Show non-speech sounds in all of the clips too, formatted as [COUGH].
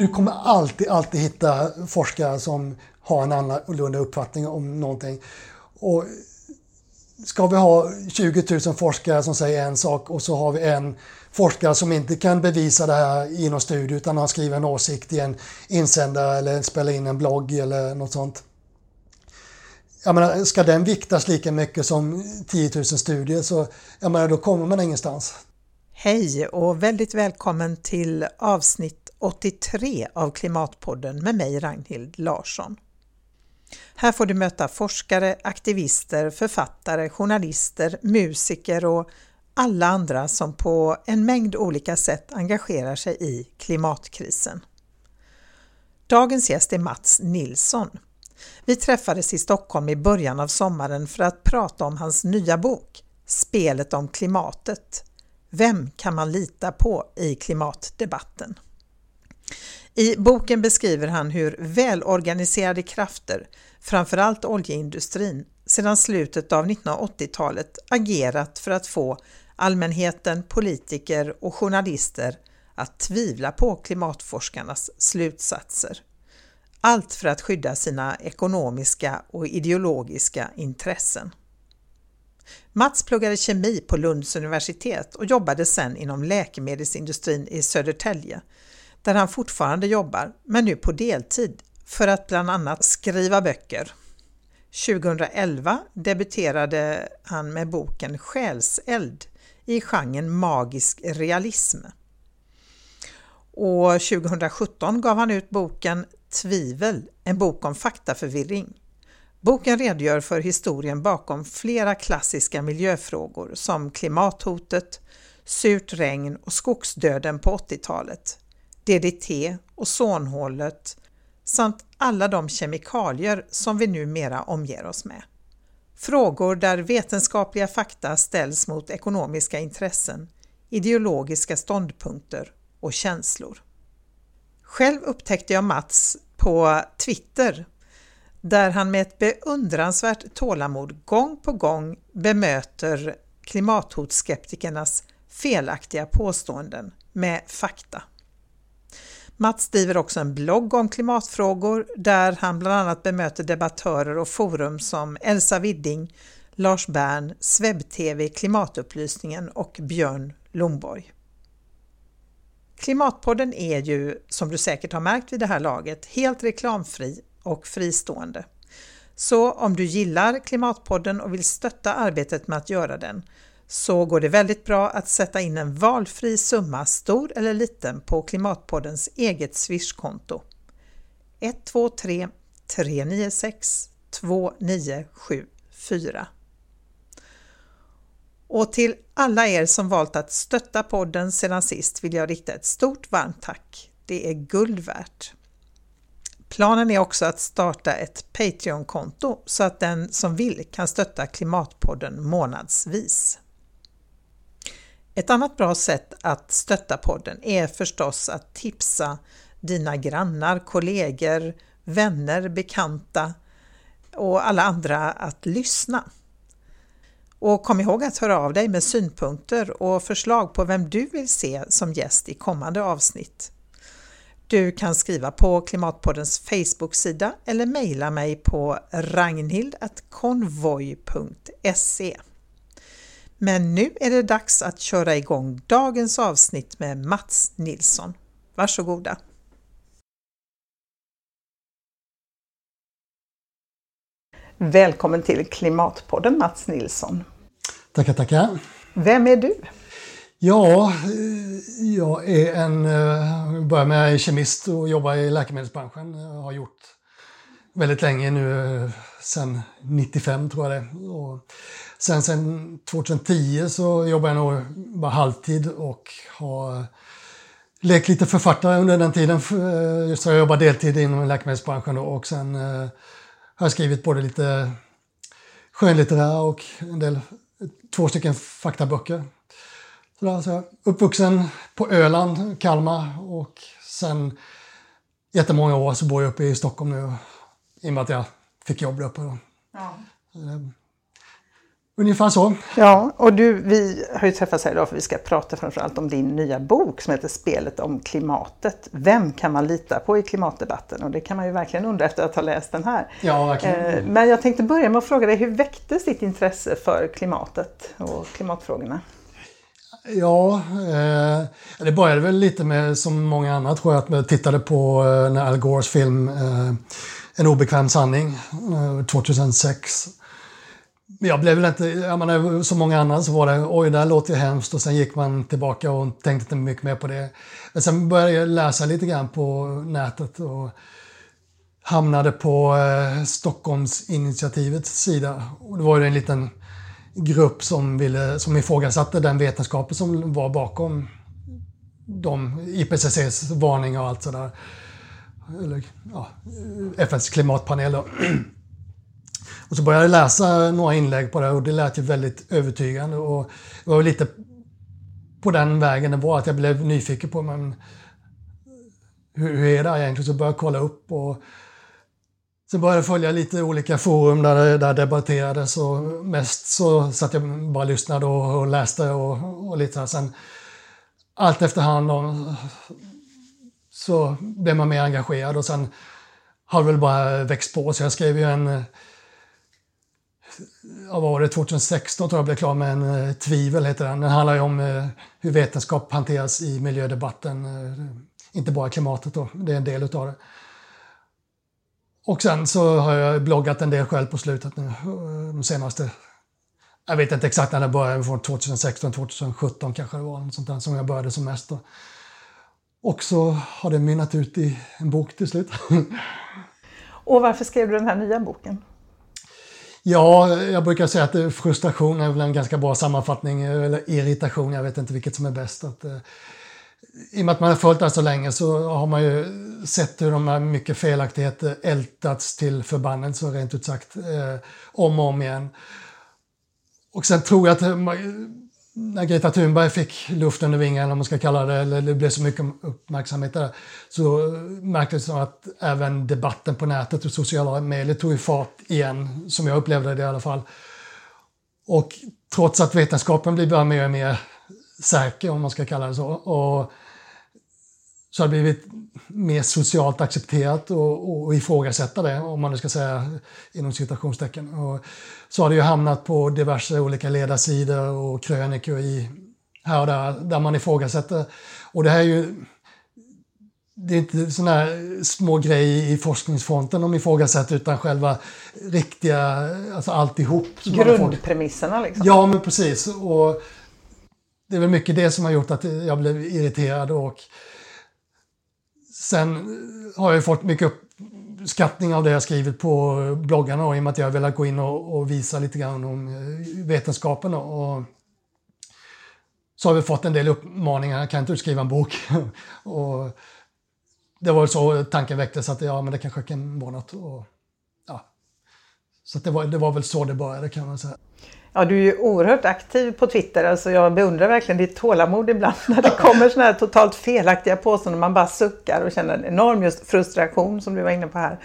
du kommer alltid, alltid hitta forskare som har en annorlunda uppfattning om någonting. Och ska vi ha 20 000 forskare som säger en sak och så har vi en forskare som inte kan bevisa det här i någon studie utan har skrivit en åsikt i en insändare eller spelar in en blogg eller något sånt. Jag menar, ska den viktas lika mycket som 10 000 studier så jag menar, då kommer man ingenstans. Hej och väldigt välkommen till avsnitt 83 av Klimatpodden med mig Ragnhild Larsson. Här får du möta forskare, aktivister, författare, journalister, musiker och alla andra som på en mängd olika sätt engagerar sig i klimatkrisen. Dagens gäst är Mats Nilsson. Vi träffades i Stockholm i början av sommaren för att prata om hans nya bok Spelet om klimatet. Vem kan man lita på i klimatdebatten? I boken beskriver han hur välorganiserade krafter, framförallt oljeindustrin, sedan slutet av 1980-talet agerat för att få allmänheten, politiker och journalister att tvivla på klimatforskarnas slutsatser. Allt för att skydda sina ekonomiska och ideologiska intressen. Mats pluggade kemi på Lunds universitet och jobbade sedan inom läkemedelsindustrin i Södertälje, där han fortfarande jobbar, men nu på deltid, för att bland annat skriva böcker. 2011 debuterade han med boken Själseld i genren magisk realism. Och 2017 gav han ut boken Tvivel, en bok om faktaförvirring. Boken redogör för historien bakom flera klassiska miljöfrågor som klimathotet, surt regn och skogsdöden på 80-talet, DDT, ozonhålet samt alla de kemikalier som vi numera omger oss med. Frågor där vetenskapliga fakta ställs mot ekonomiska intressen, ideologiska ståndpunkter och känslor. Själv upptäckte jag Mats på Twitter där han med ett beundransvärt tålamod gång på gång bemöter klimathotskeptikernas felaktiga påståenden med fakta. Mats driver också en blogg om klimatfrågor där han bland annat bemöter debattörer och forum som Elsa Widding, Lars Bern, SvebTV, Klimatupplysningen och Björn Lomborg. Klimatpodden är ju, som du säkert har märkt vid det här laget, helt reklamfri och fristående. Så om du gillar Klimatpodden och vill stötta arbetet med att göra den så går det väldigt bra att sätta in en valfri summa, stor eller liten, på Klimatpoddens eget Swish-konto. 123 396 2974. Och till alla er som valt att stötta podden sedan sist vill jag rikta ett stort varmt tack. Det är guld värt. Planen är också att starta ett Patreon-konto så att den som vill kan stötta Klimatpodden månadsvis. Ett annat bra sätt att stötta podden är förstås att tipsa dina grannar, kollegor, vänner, bekanta och alla andra att lyssna. Och kom ihåg att höra av dig med synpunkter och förslag på vem du vill se som gäst i kommande avsnitt. Du kan skriva på Klimatpoddens Facebook-sida eller mejla mig på ragnhild.konvoj.se. Men nu är det dags att köra igång dagens avsnitt med Mats Nilsson. Varsågoda! Välkommen till Klimatpodden Mats Nilsson. Tackar, tackar. Vem är du? Ja, eh, jag är en, jag eh, börjar med kemist och jobbar i läkemedelsbranschen. Jag har gjort väldigt länge nu, eh, sen 95 tror jag det och Sen, sen 2010 så jobbar jag nog bara halvtid och har lekt lite författare under den tiden. Så jag jobbar deltid inom läkemedelsbranschen och sen eh, har jag skrivit både lite skönlitterära och en del, två stycken faktaböcker. Så där, så uppvuxen på Öland, Kalmar och sen jättemånga år så bor jag uppe i Stockholm nu i och med att jag fick jobb där uppe. Då. Ja. Ungefär så. Ja, och du, vi har ju träffats här idag för vi ska prata framförallt om din nya bok som heter Spelet om klimatet. Vem kan man lita på i klimatdebatten? Och det kan man ju verkligen undra efter att ha läst den här. Ja, verkligen. Eh, men jag tänkte börja med att fråga dig, hur väcktes ditt intresse för klimatet och klimatfrågorna? Ja, eh, det började väl lite med, som många andra tror jag, att jag tittade på eh, när Al Gores film eh, en obekväm sanning, eh, 2006 jag blev väl inte, jag menar, som många andra så var det oj det här låter ju hemskt och sen gick man tillbaka och tänkte inte mycket mer på det. Men sen började jag läsa lite grann på nätet och hamnade på eh, Stockholmsinitiativets sida. Och det var ju en liten grupp som, ville, som ifrågasatte den vetenskapen som var bakom de IPCCs varningar och allt sådär. Eller ja, FNs klimatpanel då. Och så började jag läsa några inlägg på det och det lät ju väldigt övertygande. Och det var lite på den vägen det var, att jag blev nyfiken på men, hur, hur är det egentligen? Så började jag kolla upp och Sen började jag följa lite olika forum där det där debatterades och mest så satt jag bara lyssnade och, och läste och, och lite så här. Sen allt efterhand då, så blev man mer engagerad och sen har det väl bara växt på. Så jag skrev ju en Vad var det 2016 tror jag blev klar med en eh, Tvivel, heter den. Den handlar ju om eh, hur vetenskap hanteras i miljödebatten. Eh, inte bara klimatet då, det är en del utav det. Och sen så har jag bloggat en del själv på slutet nu, de senaste jag vet inte exakt när det började, från 2016, 2017 kanske det var, sånt där, som jag började som mest. Då. Och så har det mynnat ut i en bok till slut. [LAUGHS] Och varför skrev du den här nya boken? Ja, jag brukar säga att frustration är väl en ganska bra sammanfattning, eller irritation, jag vet inte vilket som är bäst. Att, eh, I och med att man har följt det så länge så har man ju sett hur de här mycket felaktigheter ältats till förbannelse, rent ut sagt, eh, om och om igen. Och sen tror jag att när Greta Thunberg fick luft under vingarna, om man ska kalla det, eller det blev så mycket uppmärksamhet där, så märktes det att även debatten på nätet och sociala medier tog fart igen, som jag upplevde det i alla fall. Och trots att vetenskapen blir mer och mer säker, om man ska kalla det så, och så har det blivit mer socialt accepterat och, och ifrågasätta det, om man nu ska säga inom citationstecken. Och så har det ju hamnat på diverse olika ledarsidor och krönikor i, här och där, där man ifrågasätter. Och det här är ju det är inte sådana här små grejer i forskningsfronten de ifrågasätter utan själva riktiga, alltså alltihop. Grundpremisserna liksom? Ja, men precis. Och det är väl mycket det som har gjort att jag blev irriterad och Sen eh, har jag fått mycket uppskattning av det jag skrivit på bloggarna och i och med att jag har velat gå in och, och visa lite grann om eh, vetenskapen. Och, så har vi fått en del uppmaningar, kan inte du skriva en bok? [LAUGHS] och det var så tanken väcktes att ja, men det kanske kan vara något. Och, ja. Så det var, det var väl så det började kan man säga. Ja, du är ju oerhört aktiv på Twitter. Alltså jag beundrar verkligen ditt tålamod ibland när det kommer sådana här totalt felaktiga påståenden. Man bara suckar och känner en enorm just frustration som du var inne på här.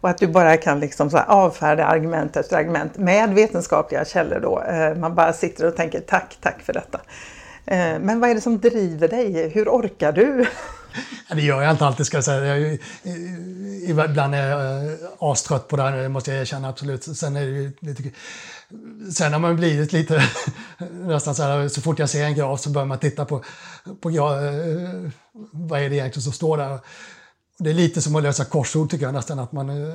Och att du bara kan liksom så avfärda argument efter argument med vetenskapliga källor då. Eh, man bara sitter och tänker tack, tack för detta. Eh, men vad är det som driver dig? Hur orkar du? Det gör jag inte alltid ska jag säga. Jag, eh, ibland är jag astrött på det här, det måste jag erkänna absolut. Sen är det lite Sen har man blivit lite, [LAUGHS] nästan så här, så fort jag ser en graf så börjar man titta på, på eh, vad är det egentligen som står där. Det är lite som att lösa korsord tycker jag nästan, att man eh,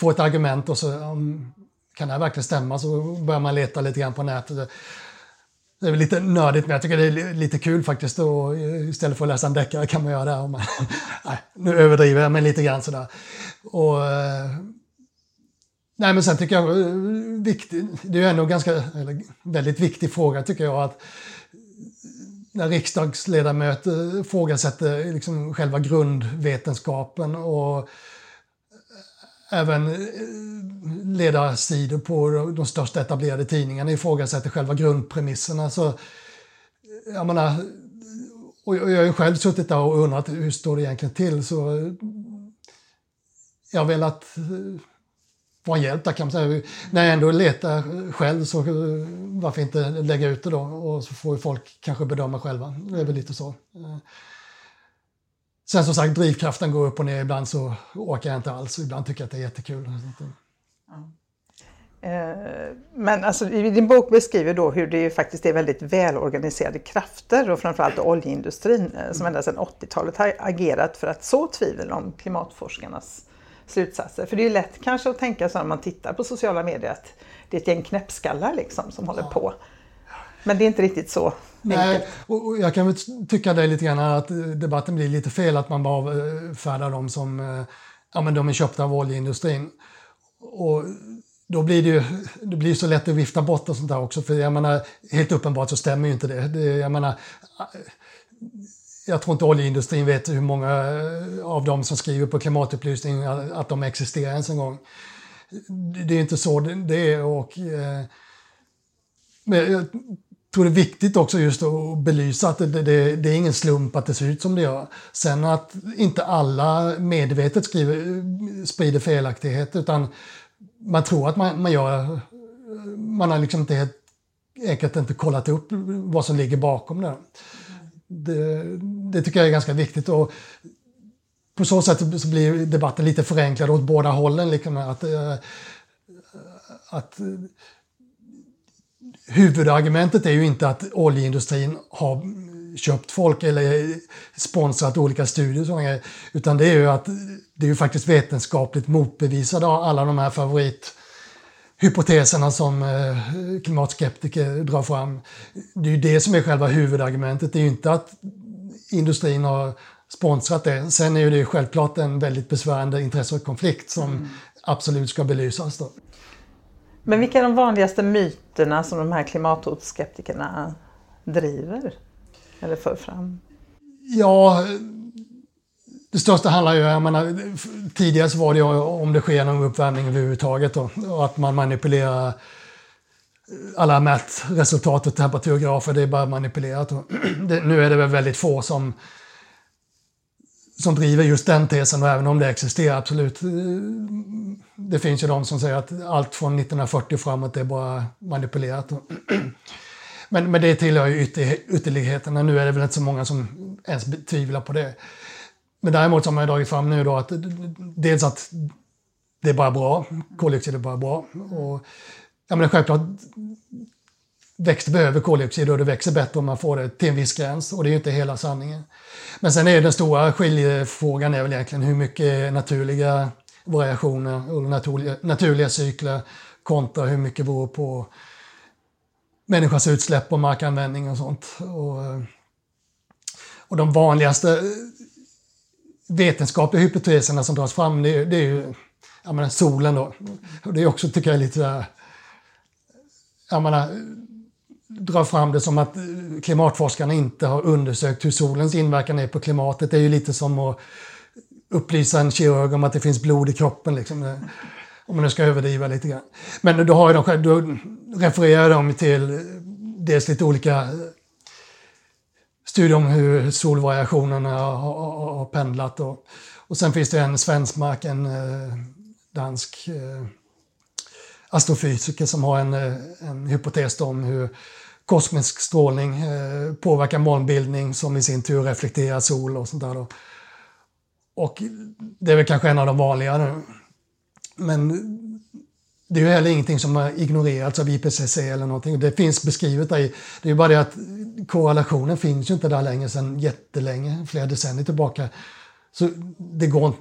får ett argument och så um, kan det här verkligen stämma? Så börjar man leta lite grann på nätet. Det är väl lite nördigt, men jag tycker det är lite kul faktiskt. Och istället för att läsa en deckare kan man göra det. Man, [LAUGHS] nej, nu överdriver jag, men lite grann sådär. Och, eh, Nej, men sen tycker jag, eh, viktig, det är ju ändå en ganska, eller, väldigt viktig fråga tycker jag att eh, när riksdagsledamöter ifrågasätter eh, liksom själva grundvetenskapen och även ledarsidor på de största etablerade tidningarna ifrågasätter själva grundpremisserna. Så, jag menar, och jag har ju själv suttit där och undrat hur står det egentligen till. Så jag har velat vara en hjälp där kan man säga. När jag ändå letar själv så eh, varför inte lägga ut det då och så får folk kanske bedöma själva. Det är väl lite så. Eh. Sen som sagt, drivkraften går upp och ner. Ibland så orkar jag inte alls. Ibland tycker jag att det är jättekul. Eh. Men alltså, i din bok beskriver då hur det faktiskt är väldigt välorganiserade krafter och framförallt oljeindustrin som ända sedan 80-talet har agerat för att så tvivel om klimatforskarnas slutsatser. För det är lätt kanske att tänka så när man tittar på sociala medier att det är ett gäng knäppskallar liksom som håller på. Men det är inte riktigt så Nej, och jag kan väl tycka det lite grann att debatten blir lite fel att man bara eh, färdar dem som ja, men de är köpta av oljeindustrin. Och då blir det ju det blir så lätt att vifta bort och sånt där också. För jag menar, helt uppenbart så stämmer ju inte det. det jag menar, jag tror inte oljeindustrin vet hur många eh, av dem som skriver på klimatupplysning att de existerar ens en gång. Det är inte så det är. Och, eh, men jag tror det är viktigt också just att belysa att det, det, det, är ingen slump att det ser ut som det gör. Sen att inte alla medvetet skriver, sprider felaktigheter utan man tror att man, man gör... Eh, man har liksom inte helt enkelt inte kollat upp vad som ligger bakom det. Det, det tycker jag är ganska viktigt. Och på så sätt så blir debatten lite förenklad åt båda hållen. Liksom att, eh, att huvudargumentet är ju inte att oljeindustrin har köpt folk eller sponsrat olika studier. Utan det är ju att det är ju faktiskt vetenskapligt motbevisade av alla de här favorithypoteserna som eh, klimatskeptiker drar fram. Det är ju det som är själva huvudargumentet. Det är ju inte att industrin har sponsrat det. Sen är ju det självklart en väldigt besvärande intressekonflikt som mm. absolut ska belysas. Då. Men vilka är de vanligaste myterna som de här klimatskeptikerna driver? Eller för fram? Ja, det största handlar ju, jag menar, tidigare så var det ju om det sker någon uppvärmning överhuvudtaget då, och att man manipulerar eh, alla mätresultat och temperaturgrafer, det är bara manipulerat. [CLEARS THROAT] Det, nu är det väl väldigt få som, som driver just den tesen, och även om det existerar, absolut. Eh, det finns ju de som säger att allt från 1940 framåt är bara manipulerat. [CLEARS THROAT] Men, men det tillhör ju ytter, ytterligheterna. Nu är det väl inte så många som ens tvivlar på det. Men däremot så har man ju dragit fram nu då att dels att det är bara bra, koldioxid är bara bra. Och, ja, men självklart, växter behöver koldioxid och det växer bättre om man får det till en viss gräns. Och det är ju inte hela sanningen. Men sen är den stora skiljefrågan är väl egentligen hur mycket naturliga variationer och naturliga, naturliga cykler kontra hur mycket beror på människans utsläpp och markanvändning och sånt. Och, och de vanligaste vetenskapliga hypoteserna som dras fram det, det är ju jag menar, solen då. Och det är också, tycker jag, lite... Jag menar, dra fram det som att eh, klimatforskarna inte har undersökt hur solens inverkan är på klimatet. Det är ju lite som att upplysa en kirurg om att det finns blod i kroppen. Liksom. Om man nu ska överdriva lite grann. Men då, har de, då refererar de till eh, dels lite olika studier om hur solvariationerna har, har, pendlat. Och, och sen finns det en svenskmark, en eh, dansk eh, astrofysiker som har en, eh, en hypotes om hur kosmisk strålning eh, påverkar molnbildning som i sin tur reflekterar sol och sånt där. Då. Och det är väl kanske en av de vanligare. Men det är ju heller ingenting som har ignorerats av IPCC eller någonting. Det finns beskrivet där. Det är ju bara det att korrelationen finns ju inte där längre sedan jättelänge, flera decennier tillbaka. Så det går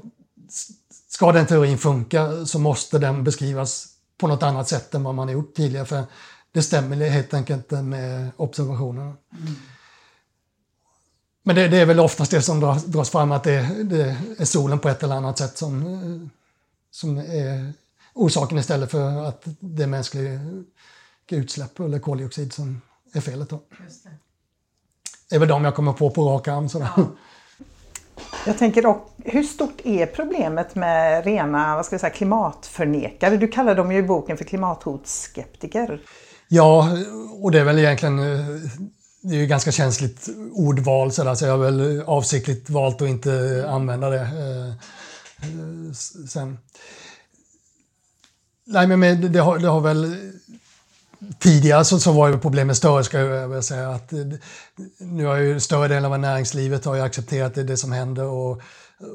Ska den teorin funka så måste den beskrivas på något annat sätt än vad man har gjort tidigare. För det stämmer helt enkelt inte med observationerna. Mm. Men det, det, är väl oftast det som dras, dras fram, att det, det, är solen på ett eller annat sätt som, som är orsaken istället för att det är mänskliga utsläpp eller koldioxid som är felet. Då. Det. det. är väl de jag kommer på på rak arm. Sådär. Ja. Jag tänker dock, hur stort är problemet med rena vad ska jag säga, klimatförnekare? Du kallar dem ju i boken för klimathotsskeptiker. Ja, och det är väl egentligen det är ju ganska känsligt ordval så, där, så jag har väl avsiktligt valt att inte använda det eh, sen. Nej, men det har, det har väl Tidigare så, så var ju problemet större, ska jag väl säga. Att, nu har ju större delen av näringslivet har ju accepterat det, det som händer. Och,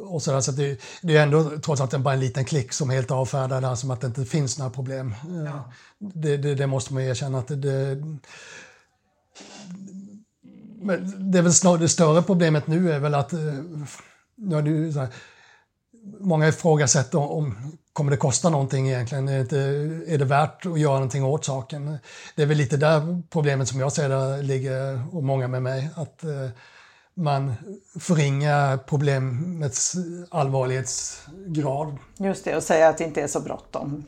och så där, så det, det, är ändå trots allt bara en liten klick som helt avfärdar det här som att det inte finns några problem. Ja. Det, det, det, måste man erkänna. Att det, men det är väl snarare det större problemet nu är väl att nu har du, så här, många ifrågasätter om kommer det kosta någonting egentligen? Är det, är det värt att göra någonting åt saken? Det är väl lite där problemet som jag ser det ligger, och många med mig, att eh, man förringar problemets allvarlighetsgrad. Just det, och säga att det inte är så bråttom.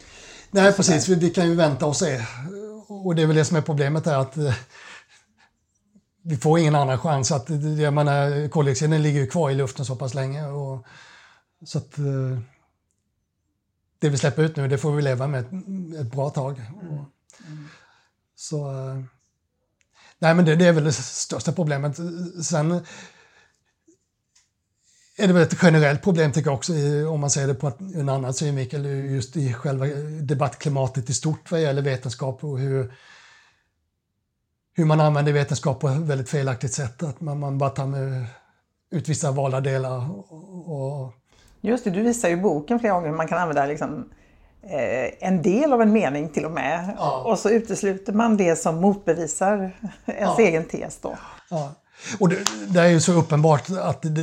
Nej, precis. Vi, vi, kan ju vänta och se. Och det är väl det som är problemet är att eh, vi får ingen annan chans. Att, jag menar, koldioxiden ligger ju kvar i luften så pass länge. Och, så att, eh, det vi släpper ut nu, det får vi leva med ett, ett bra tag. Mm. Mm. Så, eh, nej men det, det, är väl det största problemet. Sen är det väl ett generellt problem tycker jag också, om man ser det på en annan synvinkel, just i själva debattklimatet i stort vad gäller vetenskap och hur, hur man använder vetenskap på ett väldigt felaktigt sätt. Att man, man bara tar med ut vissa valda delar och, och Just det, du visar ju boken flera gånger hur man kan använda liksom, eh, en del av en mening till och med. Ja. Och så utesluter man det som motbevisar ens ja. egen tes. Då. Ja. Och det, det, är ju så uppenbart att det, det,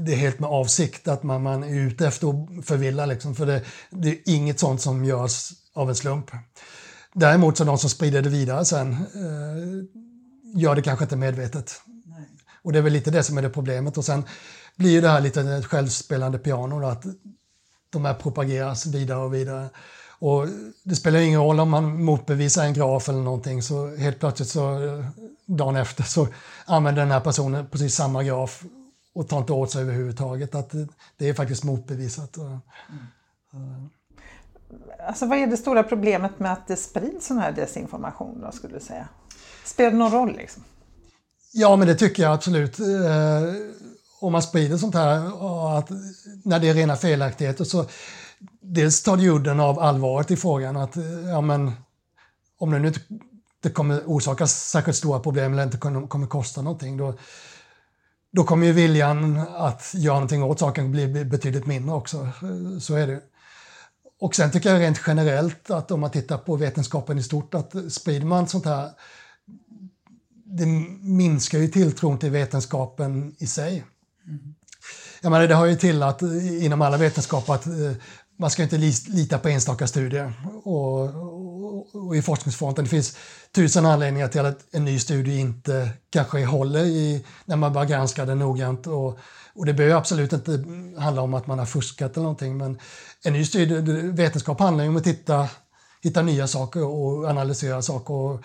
det, är helt med avsikt att man, man är ute efter att förvilla. Liksom, för det, det är inget sånt som görs av en slump. Däremot så de som sprider det vidare sen eh, gör det kanske inte medvetet. Nej. Och det är väl lite det som är det problemet. Och sen blir det här lite ett självspelande piano, då, att de här propageras vidare och vidare. Och det spelar ingen roll om man motbevisar en graf eller någonting så helt plötsligt så dagen efter så använder den här personen precis samma graf och tar inte åt sig överhuvudtaget att det är faktiskt motbevisat. Mm. Alltså vad är det stora problemet med att det sprids sån här desinformation då, skulle du säga? Spelar det någon roll liksom? Ja, men det tycker jag absolut. Om man sprider sånt här, att när det är rena felaktigheter så dels tar det udden av allvaret i frågan att eh, ja, men, om det nu inte det kommer orsaka särskilt stora problem eller inte kommer kosta någonting då, då kommer ju viljan att göra någonting åt saken bli betydligt mindre också. Eh, så är det. Och sen tycker jag rent generellt att om man tittar på vetenskapen i stort att sprider man sånt här det minskar ju tilltron till vetenskapen i sig. Jag menar, det har ju till att inom alla vetenskaper att eh, man ska inte lita på enstaka studier. Och, och, och i forskningsfronten det finns tusen anledningar till att en ny studie inte kanske håller i, när man bara granskar den noggrant. Och, och det behöver absolut inte handla om att man har fuskat eller någonting. Men en ny studie, vetenskap handlar ju om att titta, hitta nya saker och analysera saker. Och,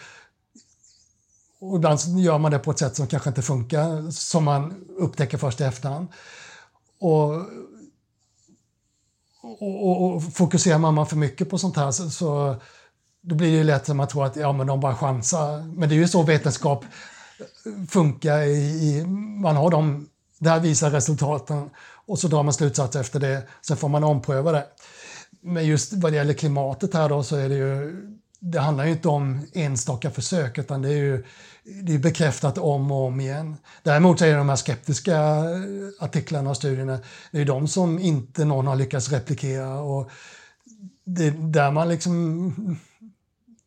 och ibland gör man det på ett sätt som kanske inte funkar, som man upptäcker först i efterhand. Och, och, och fokuserar man för mycket på sånt här så, så då blir det lätt att man tror att ja, men de bara chansar. Men det är ju så vetenskap funkar. I, i, man har dem, det här visar resultaten och så drar man slutsatser efter det. Sen får man ompröva det. Men just vad det gäller klimatet här då så är det ju, det handlar ju inte om enstaka försök utan det är ju det är bekräftat om och om igen. Däremot är det de här skeptiska eh, artiklarna och studierna, det är de som inte någon har lyckats replikera. Och det är där man liksom...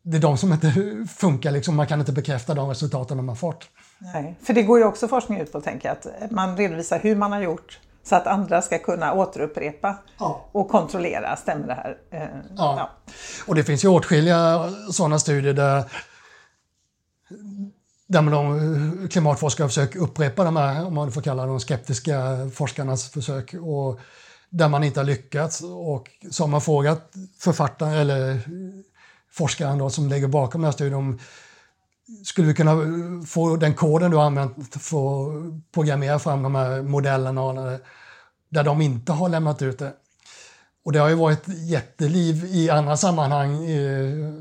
Det är de som inte funkar, liksom. man kan inte bekräfta de resultaten de har fått. Nej, för det går ju också forskning ut på, tänker jag, att man redovisar hur man har gjort så att andra ska kunna återupprepa ja. och kontrollera, stämmer det här? Eh, ja. ja. och det finns ju åtskilliga sådana studier där där de klimatforskare försöker upprepa de här, om man får kalla de skeptiska forskarnas försök. Och där man inte har lyckats. Och så har man frågat författaren, eller forskaren då, som ligger bakom den här studien om skulle vi kunna få den koden du har använt för att programmera fram de här modellerna där de inte har lämnat ut det. Och det har ju varit jätteliv i andra sammanhang.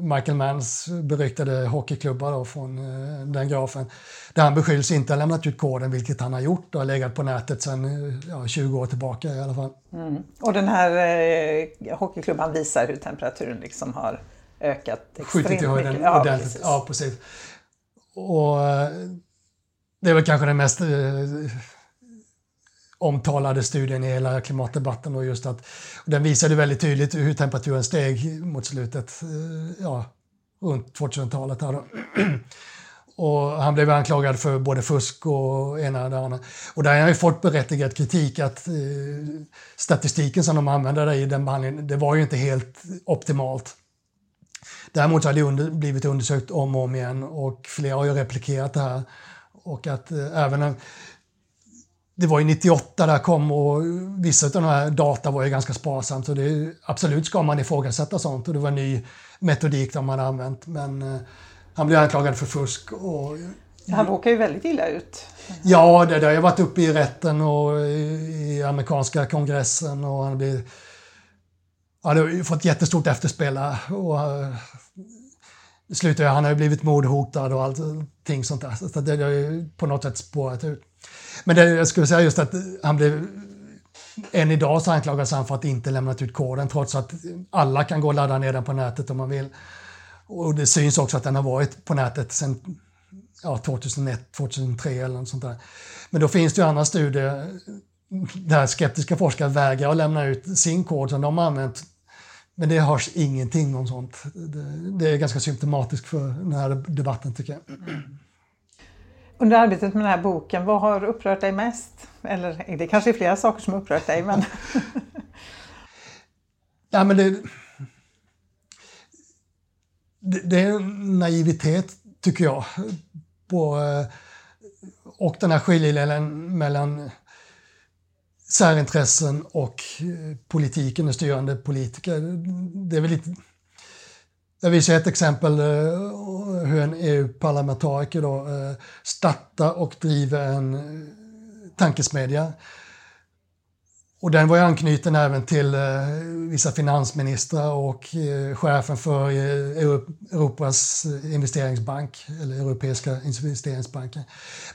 Michael Manns beryktade hockeyklubbar då, från eh, den grafen. Där han beskylls inte ha lämnat ut koden, vilket han har gjort och har legat på nätet sedan eh, ja, 20 år tillbaka i alla fall. Mm. Och den här eh, hockeyklubban visar hur temperaturen liksom har ökat extremt Skjutit i höjden Ja, ordentligt. precis. Ja, precis. Och eh, det är väl kanske den mest eh, omtalade studien i hela klimatdebatten. Och just att, och den visade väldigt tydligt hur temperaturen steg mot slutet, eh, ja, runt 2000-talet. [CLEARS THROAT] Och han blev anklagad för både fusk och ena och det andra. Och där har han ju fått berättigad kritik att eh, statistiken som de använde där i den behandlingen, det var ju inte helt optimalt. Däremot så har det under, blivit undersökt om och om igen och flera har ju replikerat det här. Och att eh, även när, det var ju 98 där kom och vissa av de här data var ju ganska sparsamt så det, absolut ska man ifrågasätta sånt och det var en ny metodik de man använt men eh, han blev anklagad för fusk och Han råkar ju väldigt illa ut. Ja, det, det har ju varit uppe i rätten och i, i amerikanska kongressen och han blir, har fått jättestort efterspel och eh, det slutar han har ju blivit mordhotad och allting sånt där. Så det, det har ju på något sätt spårat ut. Men det, jag skulle säga just att han blev än idag så anklagas han för att inte lämnat ut koden trots att alla kan gå och ladda ner den på nätet om man vill. Och det syns också att den har varit på nätet sedan ja, 2001, 2003 eller något sånt där. Men då finns det ju andra studier där skeptiska forskare vägrar att lämna ut sin kod som de har använt. Men det hörs ingenting om sånt. Det, det är ganska symptomatiskt för den här debatten tycker jag. Under arbetet med den här boken, vad har upprört dig mest? Eller det kanske är flera saker som upprört dig, men... [LAUGHS] Ja, men det, det, det är en naivitet, tycker jag. På, eh, och den här skiljelinjen mellan särintressen och eh, politiken, och styrande politiker. Det är väl lite... Jag visar ett exempel eh, hur en EU-parlamentariker då eh, startar och driver en tankesmedja. Och den var ju anknuten även till eh, vissa finansministrar och eh, chefen för eh, Europas investeringsbank, eller Europeiska investeringsbanken.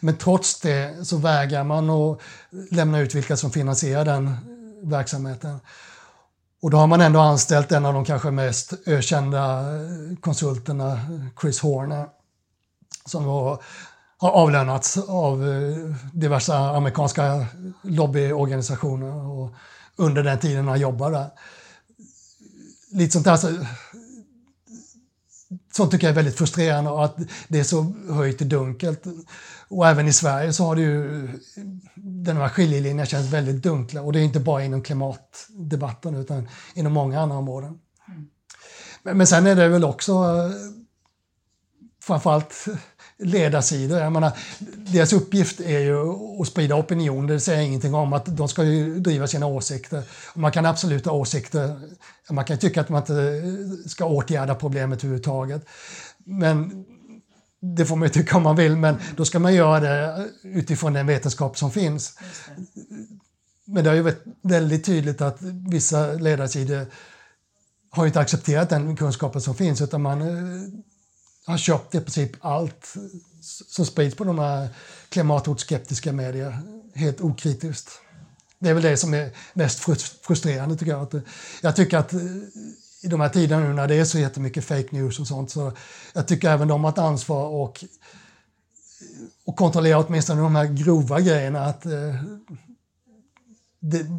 Men trots det så vägrar man att lämna ut vilka som finansierar den verksamheten. Och då har man ändå anställt en av de kanske mest ökända konsulterna, Chris Horner, som var, har avlönats av diverse amerikanska lobbyorganisationer och under den tiden han jobbade där. Lite sånt där, så, sånt tycker jag är väldigt frustrerande och att det är så höjt i dunkelt. Och även i Sverige så har det ju, den här skiljelinjen känns väldigt dunkla och det är inte bara inom klimatdebatten utan inom många andra områden. Men, men sen är det väl också framförallt ledarsidor. Jag menar, deras uppgift är ju att sprida opinion, det säger ingenting om att de ska ju driva sina åsikter. Man kan absolut ha åsikter, man kan tycka att man inte ska åtgärda problemet överhuvudtaget. Men det får man ju tycka om man vill, men då ska man göra det utifrån den vetenskap som finns. Men det har ju varit väldigt tydligt att vissa ledarsidor har inte accepterat den kunskapen som finns utan man har köpt i princip allt som sprids på de här klimathotskeptiska medier helt okritiskt. Det är väl det som är mest frustrerande tycker jag. Eh, jag tycker att eh, i de här tiderna nu när det är så jättemycket fake news och sånt så jag tycker även de har ett ansvar och, eh, och kontrollera åtminstone de här grova grejerna. Att,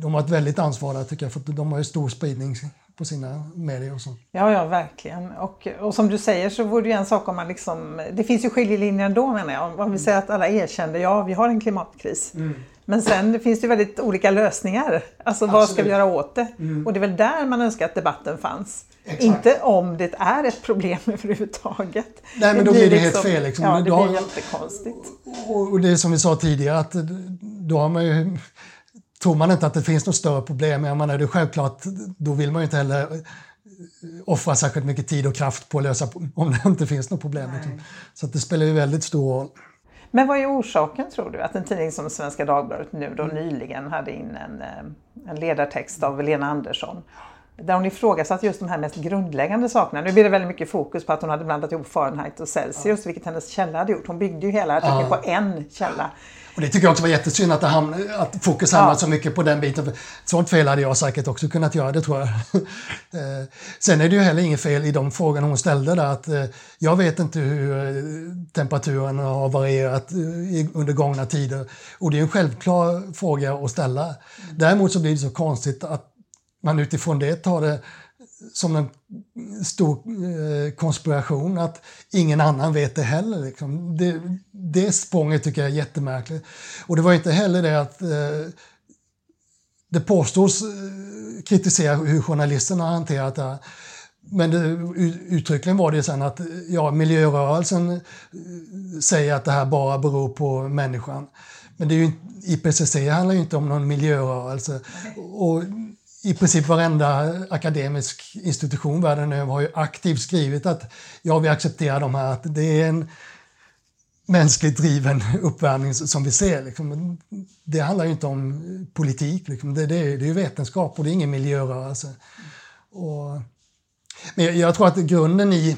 de har ett väldigt ansvar där tycker jag för de har ju stor spridning på sina medier och så. Ja, ja, verkligen. Och, och som du säger så vore det ju en sak om man liksom... Det finns ju skiljelinjer ändå menar jag. Om vi säger att alla erkände, ja vi har en klimatkris. Mm. Men sen det finns det väldigt olika lösningar. Alltså Absolut. vad ska vi göra åt det? Mm. Och det är väl där man önskar att debatten fanns. Exakt. Inte om det är ett problem [LAUGHS] överhuvudtaget. Nej, men det då blir det liksom, helt fel. Liksom. Ja, det blir jättekonstigt. Och, och det är som vi sa tidigare, att då har man ju tror man inte att det finns något större problem, jag menar, det är självklart, då vill man ju inte heller offra särskilt mycket tid och kraft på att lösa [LAUGHS] om det inte finns något problem. Nej. Så det spelar ju väldigt stor roll. Men vad är orsaken tror du att en tidning som Svenska Dagbladet nu då nyligen hade in en, en ledartext av Lena Andersson där hon ifrågasatte just de här mest grundläggande sakerna. Nu blir det väldigt mycket fokus på att hon hade blandat ihop Fahrenheit och Celsius, ja. vilket hennes källa hade gjort. Hon byggde ju hela artikeln ja. på en källa. Och det tycker jag också var jättesynd att, hamn, att fokus hamnade ja. så mycket på den biten. Sånt fel hade jag säkert också kunnat göra, det tror jag. [LAUGHS] Eh, sen är det ju heller inget fel i de frågorna hon ställde där. Att, eh, jag vet inte hur eh, temperaturen har varierat under gångna tider. Och det är en självklar fråga att ställa. Mm. Däremot så blir det så konstigt att man utifrån det tar det som en stor eh, konspiration att ingen annan vet det heller. Liksom. Det, det språnget tycker jag är jättemärkligt. Och det var inte heller det att eh, det påstås eh, kritisera hur journalisterna har hanterat det här. Men det, uttryckligen var det sen att ja, miljörörelsen säger att det här bara beror på människan. Men det är ju, IPCC handlar ju inte om någon miljörörelse. Och i princip varenda akademisk institution världen över har ju aktivt skrivit att ja, vi accepterar de här, att det är en mänskligt driven uppvärmning som vi ser. Liksom. Det handlar ju inte om politik, liksom. det, det, är, det är vetenskap och det är ingen miljörörelse. Och, men jag tror att grunden i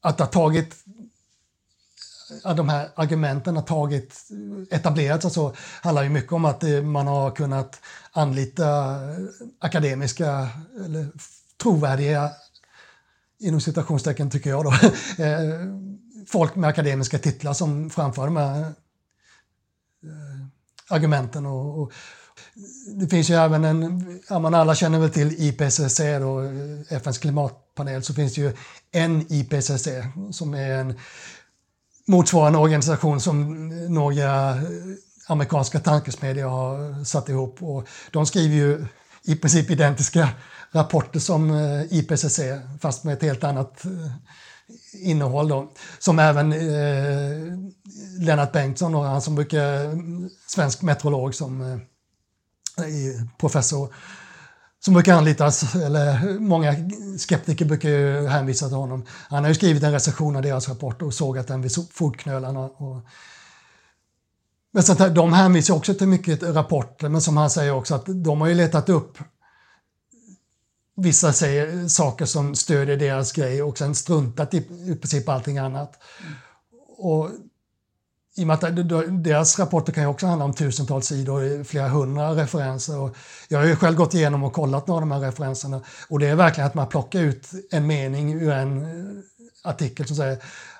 att ha tagit de här argumenten har tagit, etablerats och så, handlar ju mycket om att eh, man har kunnat anlita eh, akademiska eller trovärdiga, inom citationstecken tycker jag då, [LAUGHS] eh, folk med akademiska titlar som framför de här argumenten. Och, och, det finns ju även en, ja, man alla känner väl till IPCC, då, FNs klimatpanel, så finns det ju en IPCC som är en motsvarande organisation som några amerikanska tankesmedjor har satt ihop. Och de skriver ju i princip identiska rapporter som eh, IPCC fast med ett helt annat eh, innehåll. Då. Som även eh, Lennart Bengtsson, och han som brukar, mm, svensk meteorolog som eh, professor, som brukar anlitas, alltså, eller många skeptiker brukar ju hänvisa till honom. Han har ju skrivit en recension av deras rapport och sågat den vid fotknölarna. Och, men sånt de hänvisar också till mycket rapporter, men som han säger också att de har ju letat upp vissa säger saker som stödjer deras grej och sen struntat i, i princip allting annat. Och i och med att deras rapporter kan ju också handla om tusentals sidor, flera hundra referenser. Och jag har ju själv gått igenom och kollat några av de här referenserna och det är verkligen att man plockar ut en mening ur en eh, artikel som säger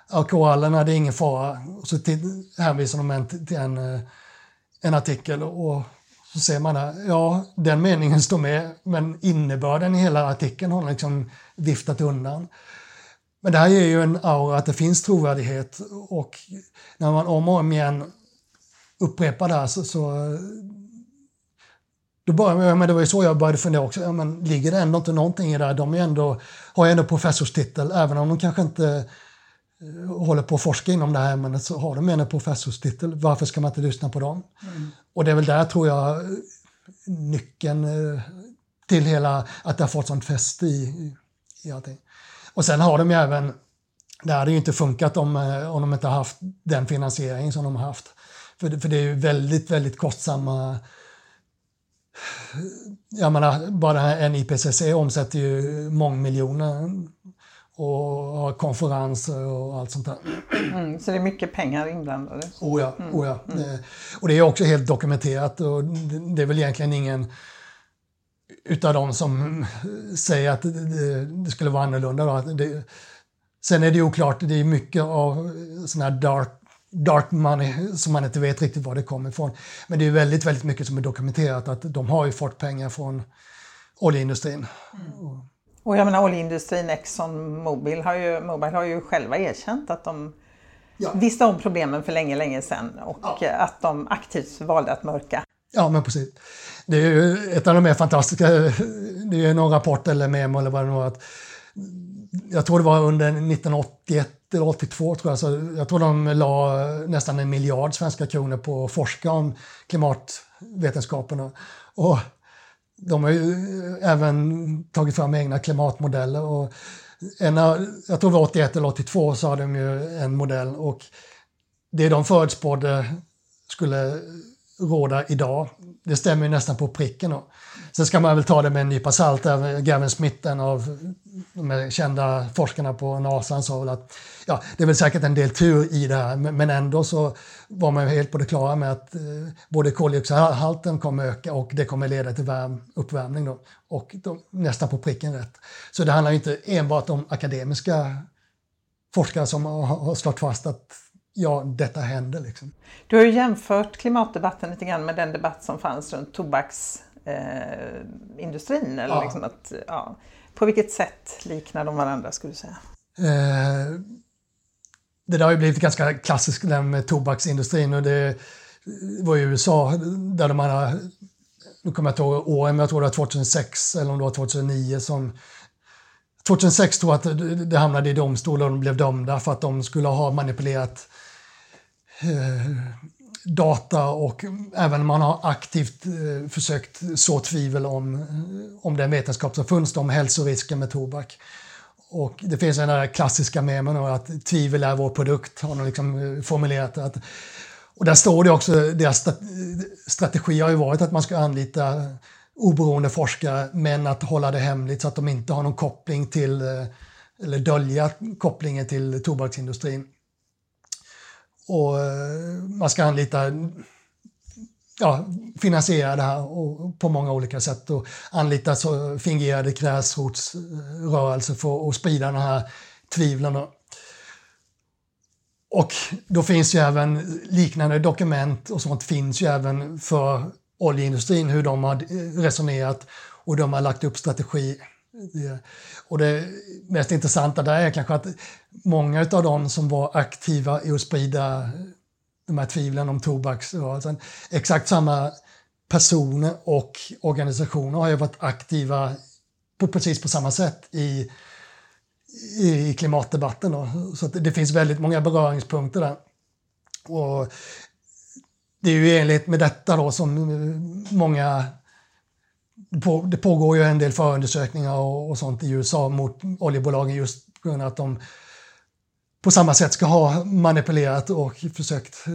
att korallerna, det är ingen fara. Och så till, hänvisar de en, till en, eh, en artikel och så ser man där, ja, den meningen står med, men innebörden i hela artikeln har liksom viftat undan. Men det här ger ju en aura att det finns trovärdighet och när man om och om igen upprepar det här så, så då började, men det var ju så jag började fundera också, ja, men ligger det ändå inte någonting i det här? De är ändå, har ju ändå professorstitel, även om de kanske inte eh, håller på att forska inom det här ämnet så har de en professorstitel. Varför ska man inte lyssna på dem? Mm. Och det är väl där tror jag nyckeln eh, till hela, att det har fått sånt fäste i, i allting. Och sen har de ju även, det hade ju inte funkat om, eh, om de inte haft den finansiering som de har haft. För det, för det är ju väldigt, väldigt kostsamma jag menar, bara en IPCC omsätter ju mångmiljoner och har konferenser och allt sånt där. Mm, så det är mycket pengar inblandade? Oh ja, mm. oh ja. Mm. Och det är också helt dokumenterat och det är väl egentligen ingen utav de som säger att det, det skulle vara annorlunda. Då. Det, sen är det oklart, det är mycket av sån här dark, dark money som man inte vet riktigt var det kommer ifrån. Men det är väldigt, väldigt mycket som är dokumenterat att de har ju fått pengar från oljeindustrin. Mm. Och jag menar oljeindustrin, Exxon Mobil har ju, Mobil har ju själva erkänt att de ja. visste om problemen för länge, länge sedan och ja. att de aktivt valde att mörka. Ja, men precis. Det är ju ett av de mer fantastiska, det är någon rapport eller memo eller vad det nu var, att jag tror det var under 1981 eller 82 tror jag, så jag tror de la nästan en miljard svenska kronor på att forska om klimatvetenskaperna. Och de har ju även tagit fram egna klimatmodeller. Och en, jag tror det var 81 eller 82 så hade de ju en modell och det de förutspådde skulle råda idag. Det stämmer ju nästan på pricken. Då. Sen ska man väl ta det med en nypa salt. Gavin Smith, en av de kända forskarna på NASA, sa väl att ja, det är väl säkert en del tur i det här, men ändå så var man helt på det klara med att eh, både koldioxidhalten kommer öka och det kommer leda till värm, uppvärmning. Då, och då, nästan på pricken rätt. Så det handlar inte enbart om akademiska forskare som har slagit fast att ja, detta händer. Liksom. Du har ju jämfört klimatdebatten lite grann med den debatt som fanns runt tobaksindustrin. Eh, eller ja. liksom att, ja. På vilket sätt liknar de varandra skulle du säga? Eh, det där har ju blivit ganska klassiskt det med tobaksindustrin och det var i USA där de hade, nu kommer jag inte ihåg åren, men jag tror det var 2006 eller om det var 2009 som 2006 tror jag att det hamnade i domstol och de blev dömda för att de skulle ha manipulerat Eh, data och även man har aktivt eh, försökt så tvivel om, eh, om den vetenskap som funnits om hälsorisken med tobak. Och det finns den där klassiska memen att tvivel är vår produkt, har de liksom eh, formulerat att Och där står det också, deras strategi har ju varit att man ska anlita oberoende forskare men att hålla det hemligt så att de inte har någon koppling till, eller dölja kopplingen till tobaksindustrin. Och eh, man ska anlita, ja, finansiera det här på många olika sätt och anlita så fingerade gräsrotsrörelser för att sprida de här tvivlen. Och då finns ju även liknande dokument och sånt finns ju även för oljeindustrin, hur de har resonerat och de har lagt upp strategi. Och det mest intressanta där är kanske att många av de som var aktiva i att sprida de här tvivlen om tobaksrörelsen, alltså, exakt samma personer och organisationer har ju varit aktiva på precis på samma sätt i, i klimatdebatten. Då. Så det finns väldigt många beröringspunkter där. Och det är ju i enlighet med detta då som många det pågår ju en del förundersökningar och, sånt i USA mot oljebolagen just på grund av att de på samma sätt ska ha manipulerat och försökt eh,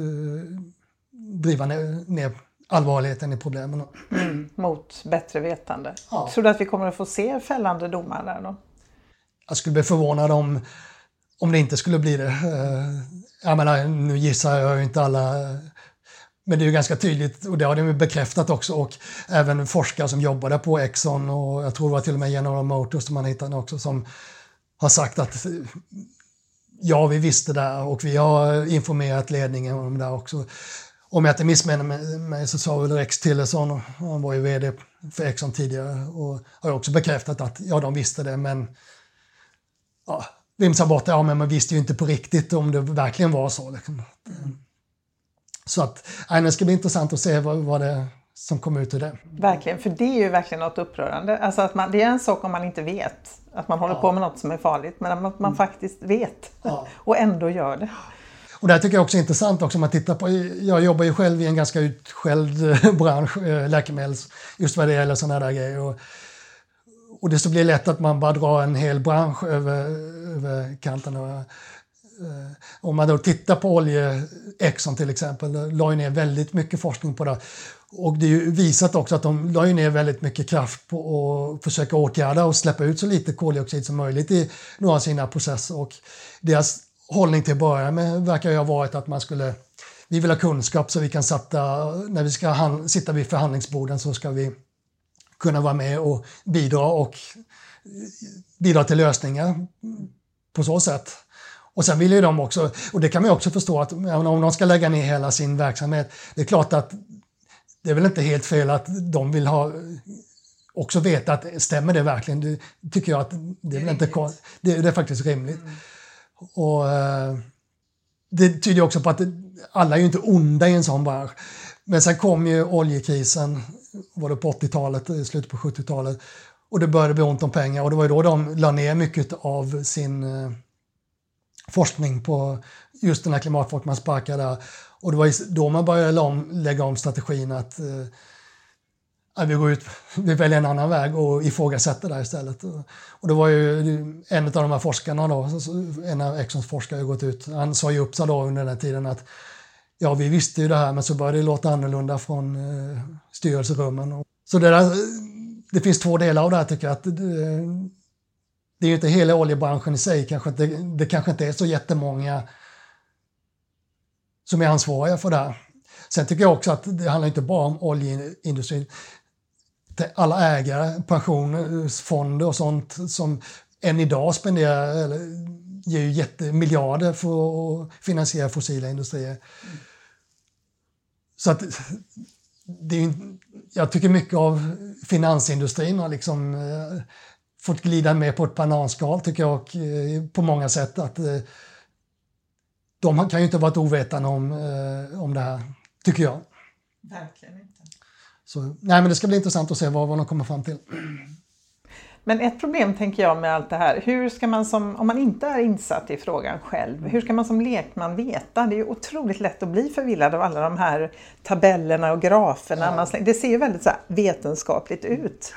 driva ner, ner allvarligheten i problemen. Mm, mot bättre vetande. Ja. Tror du att vi kommer att få se fällande domar där då? Jag skulle bli förvånad om, om det inte skulle bli det. Eh, jag menar, nu gissar jag ju inte alla men det är ju ganska tydligt, och det har de bekräftat också, och även forskare som jobbade på Exxon och jag tror det var till och med General Motors som man hittade också som har sagt att ja, vi visste det och vi har informerat ledningen om det också. Om jag inte missminner mig så sa väl Rex Tillerson, han var ju vd för Exxon tidigare, och har också bekräftat att ja, de visste det, men ja, vimsar bort det, ja, men man visste ju inte på riktigt om det verkligen var så. Liksom. Så att, nej, det ska bli intressant att se vad, vad det som kommer ut ur det. Verkligen, för det är ju verkligen något upprörande. Alltså att man, det är en sak om man inte vet att man håller ja. på med något som är farligt, men att man, man mm. faktiskt vet ja. [LAUGHS] och ändå gör det. Och det här tycker jag också är intressant också man tittar på, jag jobbar ju själv i en ganska utskälld [LAUGHS] bransch, eh, läkemedels, just vad det gäller sådana där grejer. Och, och det så blir lätt att man bara drar en hel bransch över, över kanten. Eh, Eh, om man då tittar på olje, Exxon till exempel, la ju ner väldigt mycket forskning på det. Och det är ju visat också att de la ju ner väldigt mycket kraft på att försöka åtgärda och släppa ut så lite koldioxid som möjligt i några av sina processer. Och deras hållning till att börja med verkar ju ha varit att man skulle vi vill ha kunskap så vi kan sätta, när vi ska sitta vid förhandlingsborden så ska vi kunna vara med och bidra och bidra till lösningar på så sätt. Och sen vill ju de också, och det kan man också förstå att om de ska lägga ner hela sin verksamhet, det är klart att det är väl inte helt fel att de vill ha också veta att stämmer det verkligen? Det tycker jag att det är, inte, det, det är faktiskt rimligt. Mm. Och eh, Det tyder också på att alla är ju inte onda i en sån bransch. Men sen kom ju oljekrisen, var det på 80-talet, i slutet på 70-talet, och det började bli ont om pengar och det var ju då de la ner mycket av sin eh, forskning på just den här klimatforskningen man sparkade där. Och det var då man började om, lägga om strategin att eh, vi går ut, [LAUGHS] vi väljer en annan väg och ifrågasätter det istället. Och det var ju en av de här forskarna då, en av Exxons forskare gått ut, han sa ju upp sig då under den här tiden att ja, vi visste ju det här men så började det låta annorlunda från eh, styrelserummen. Så det, där, eh, det finns två delar av det här tycker jag. Att eh, det, är ju inte hela oljebranschen i sig, kanske inte, det kanske inte är så jättemånga som är ansvariga för det här. Sen tycker jag också att det handlar inte bara om oljeindustrin. Alla ägare, pensionsfonder och sånt som än idag spenderar, eller ger ju jättemiljarder för att finansiera fossila industrier. Så att det är, jag tycker mycket av finansindustrin har liksom eh, fått glida med på ett bananskal tycker jag eh, på många sätt. Att, eh, de kan ju inte varit ovetande om, eh, om det här, tycker jag. Verkligen inte. Så, nej, men det ska bli intressant att se vad, vad de kommer fram till. Men ett problem tänker jag med allt det här, hur ska man som, om man inte är insatt i frågan själv, hur ska man som lekman veta? Det är ju otroligt lätt att bli förvillad av alla de här tabellerna och graferna. Ja. det ser ju väldigt så vetenskapligt ut.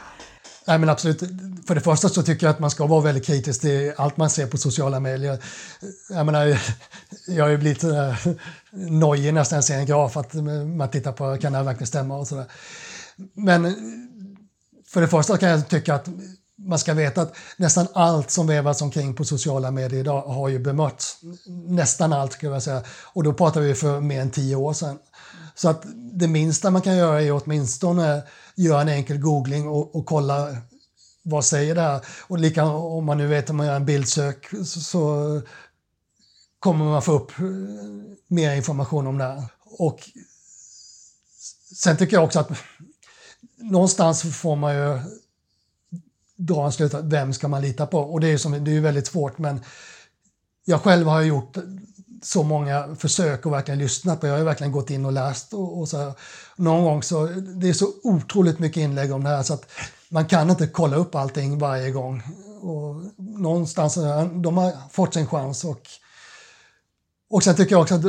Nej, men absolut. För det första så tycker jag att man ska vara väldigt kritisk till allt man ser på sociala medier. Jag menar, jag har ju blivit äh, nojig nästan när jag ser en graf att man tittar på kan det här verkligen stämma och sådär. Men för det första kan jag tycka att man ska veta att nästan allt som vävas omkring på sociala medier idag har ju bemötts. Nästan allt skulle jag säga. Och då pratar vi för mer än tio år sedan. Så att det minsta man kan göra är åtminstone göra en enkel googling och, och kolla vad säger det här. Och lika om man nu vet om man gör en bildsök så, så kommer man få upp eh, mer information om det här. Och sen tycker jag också att någonstans får man ju dra en slutsats, vem ska man lita på? Och det är, som, det är väldigt svårt men jag själv har gjort så många försök och verkligen lyssnat på. Jag har verkligen gått in och läst och, och så här. Någon gång så, det är så otroligt mycket inlägg om det här så att man kan inte kolla upp allting varje gång. Och någonstans, de har fått sin chans och, och sen tycker jag också att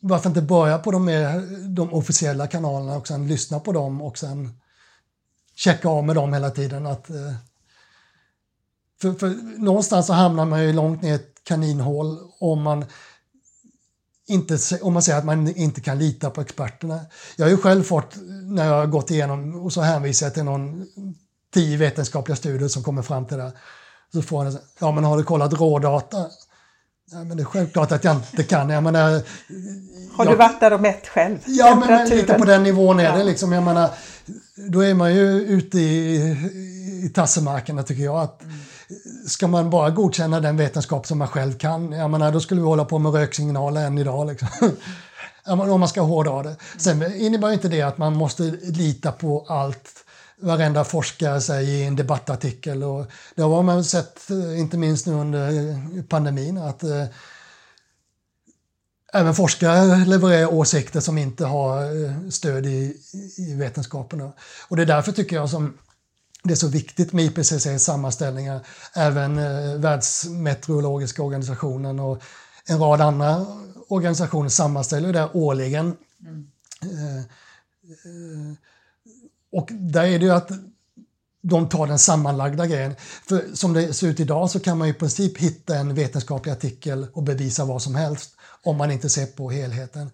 varför inte börja på de, mer, de officiella kanalerna och sen lyssna på dem och sen checka av med dem hela tiden. Att, eh, för, för någonstans så hamnar man ju långt ner i ett kaninhål om man inte, om man säger att man inte kan lita på experterna. Jag har ju själv fått, när jag har gått igenom, och så hänvisar jag till någon tio vetenskapliga studier som kommer fram till det. Så får jag ja men har du kollat rådata? Ja, men det är självklart att jag inte kan. Jag menar, [LAUGHS] har jag, du varit där och mätt själv? Ja, men lite på den nivån är det. Liksom, jag menar, då är man ju ute i, i tassemarkerna tycker jag. Att, mm ska man bara godkänna den vetenskap som man själv kan, jag menar, då skulle vi hålla på med röksignaler än idag. Liksom. [LAUGHS] Om man ska hårdra det. Sen innebär inte det att man måste lita på allt varenda forskare säger i en debattartikel. Och det har man sett, eh, inte minst nu under pandemin, att eh, även forskare levererar åsikter som inte har eh, stöd i, i vetenskapen. Och det är därför tycker jag som det är så viktigt med IPCCs sammanställningar. Även eh, Världsmeteorologiska organisationen och en rad andra organisationer sammanställer det årligen. Mm. Eh, eh, och där är det ju att de tar den sammanlagda grejen. För som det ser ut idag så kan man i princip hitta en vetenskaplig artikel och bevisa vad som helst om man inte ser på helheten.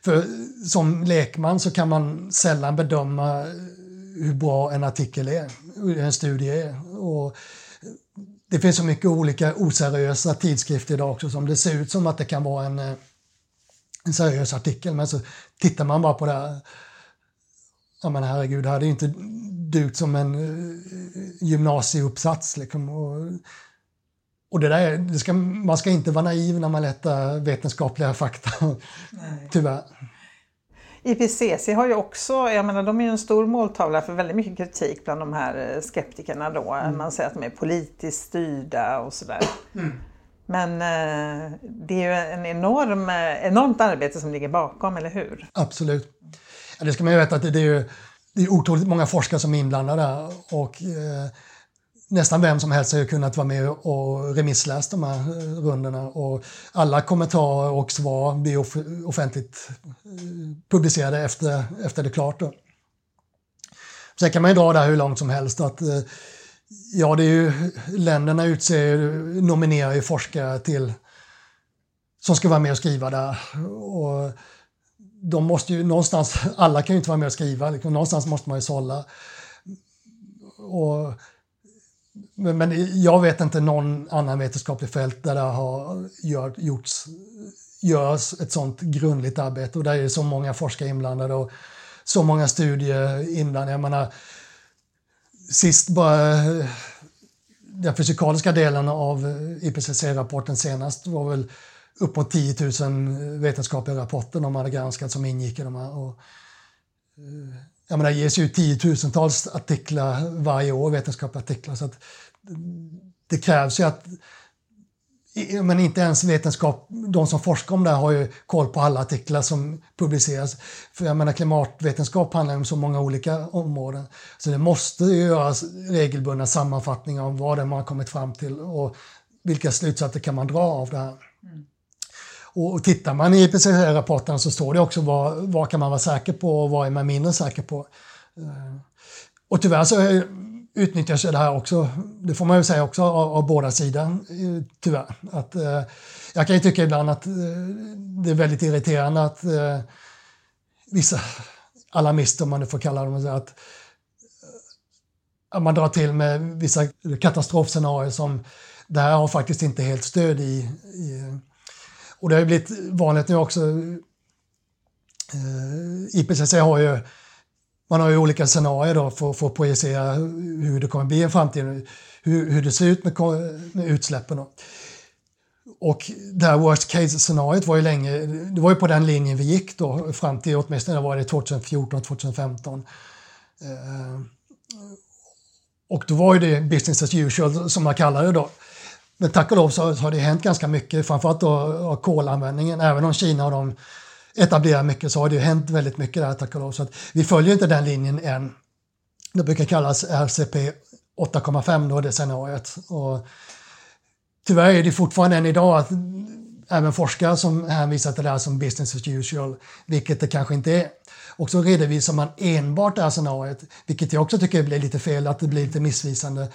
För som lekman så kan man sällan bedöma hur bra en artikel är, en studie är. Och det finns så mycket olika oseriösa tidskrifter idag också som det ser ut som att det kan vara en, eh, en seriös artikel men så tittar man bara på det här, ja men herregud, det hade ju inte dugt som en uh, gymnasieuppsats. Liksom. Och, och det där, det ska, man ska inte vara naiv när man letar vetenskapliga fakta, Nej. tyvärr. IPCC har ju också, jag menar de är ju en stor måltavla för väldigt mycket kritik bland de här eh, skeptikerna då. Mm. Man säger att de är politiskt styrda och sådär. Mm. Men eh, det är ju en enorm, eh, enormt arbete som ligger bakom, eller hur? Absolut. Ja, det ska man ju veta att det, det är ju det är otroligt många forskare som är inblandade och eh, nästan vem som helst har kunnat vara med och remissläst de här eh, rundorna och alla kommentarer och svar blir offentligt eh, publicerade efter, efter det är klart. Då. Sen kan man ju dra det här hur långt som helst att eh, ja, det är ju, länderna utser, nominerar ju forskare till som ska vara med och skriva där. Och de måste ju någonstans, alla kan ju inte vara med och skriva, liksom. någonstans måste man ju sålla. Och, men, jag vet inte någon annan vetenskaplig fält där det har gör, gjorts görs ett sånt grundligt arbete och där är så många forskare inblandade och så många studier inblandade. Jag menar, sist bara den fysikaliska delen av IPCC-rapporten senast var väl uppåt 10 000 vetenskapliga rapporter de hade granskat som ingick i de här. Och, eh, jag menar, det ges ut tiotusentals artiklar varje år, vetenskapliga artiklar, så att det krävs ju att men inte ens vetenskap, de som forskar om det här har ju koll på alla artiklar som publiceras. För jag menar klimatvetenskap handlar om så många olika områden. Så det måste ju göras regelbundna sammanfattningar om vad det är man har kommit fram till och vilka slutsatser kan man dra av det här. Mm. Och tittar man i IPCC-rapporten så står det också vad, vad kan man vara säker på och vad är man mindre säker på. Eh, och tyvärr så utnyttjas det här också, det får man ju säga också av, av båda sidor, eh, tyvärr. Att, eh, jag kan ju tycka ibland att eh, det är väldigt irriterande att eh, vissa alarmister, om man nu får kalla dem så, att, eh, att man drar till med vissa katastrofscenarier som det här har faktiskt inte helt stöd i. i och det har ju blivit vanligt nu också. Eh, IPCC har ju man har ju olika scenarier då för, för att projicera hur det kommer bli i framtiden, hur, hur det ser ut med, med utsläppen. Då. Och det här worst case-scenariot var ju länge, det var ju på den linjen vi gick då fram till åtminstone var det 2014, 2015. Eh, och då var ju det business as usual som man kallar det då. Men tack och lov så har det hänt ganska mycket, framförallt då kolanvändningen, även om Kina har de etablerar mycket så har det ju hänt väldigt mycket där tack och lov. Så att vi följer inte den linjen än. Det brukar kallas RCP 8,5 då det scenariot. Och tyvärr är det fortfarande än idag att även forskare som hänvisar till det här som business as usual, vilket det kanske inte är. Och så redovisar man enbart det här scenariot, vilket jag också tycker blir lite fel, att det blir lite missvisande.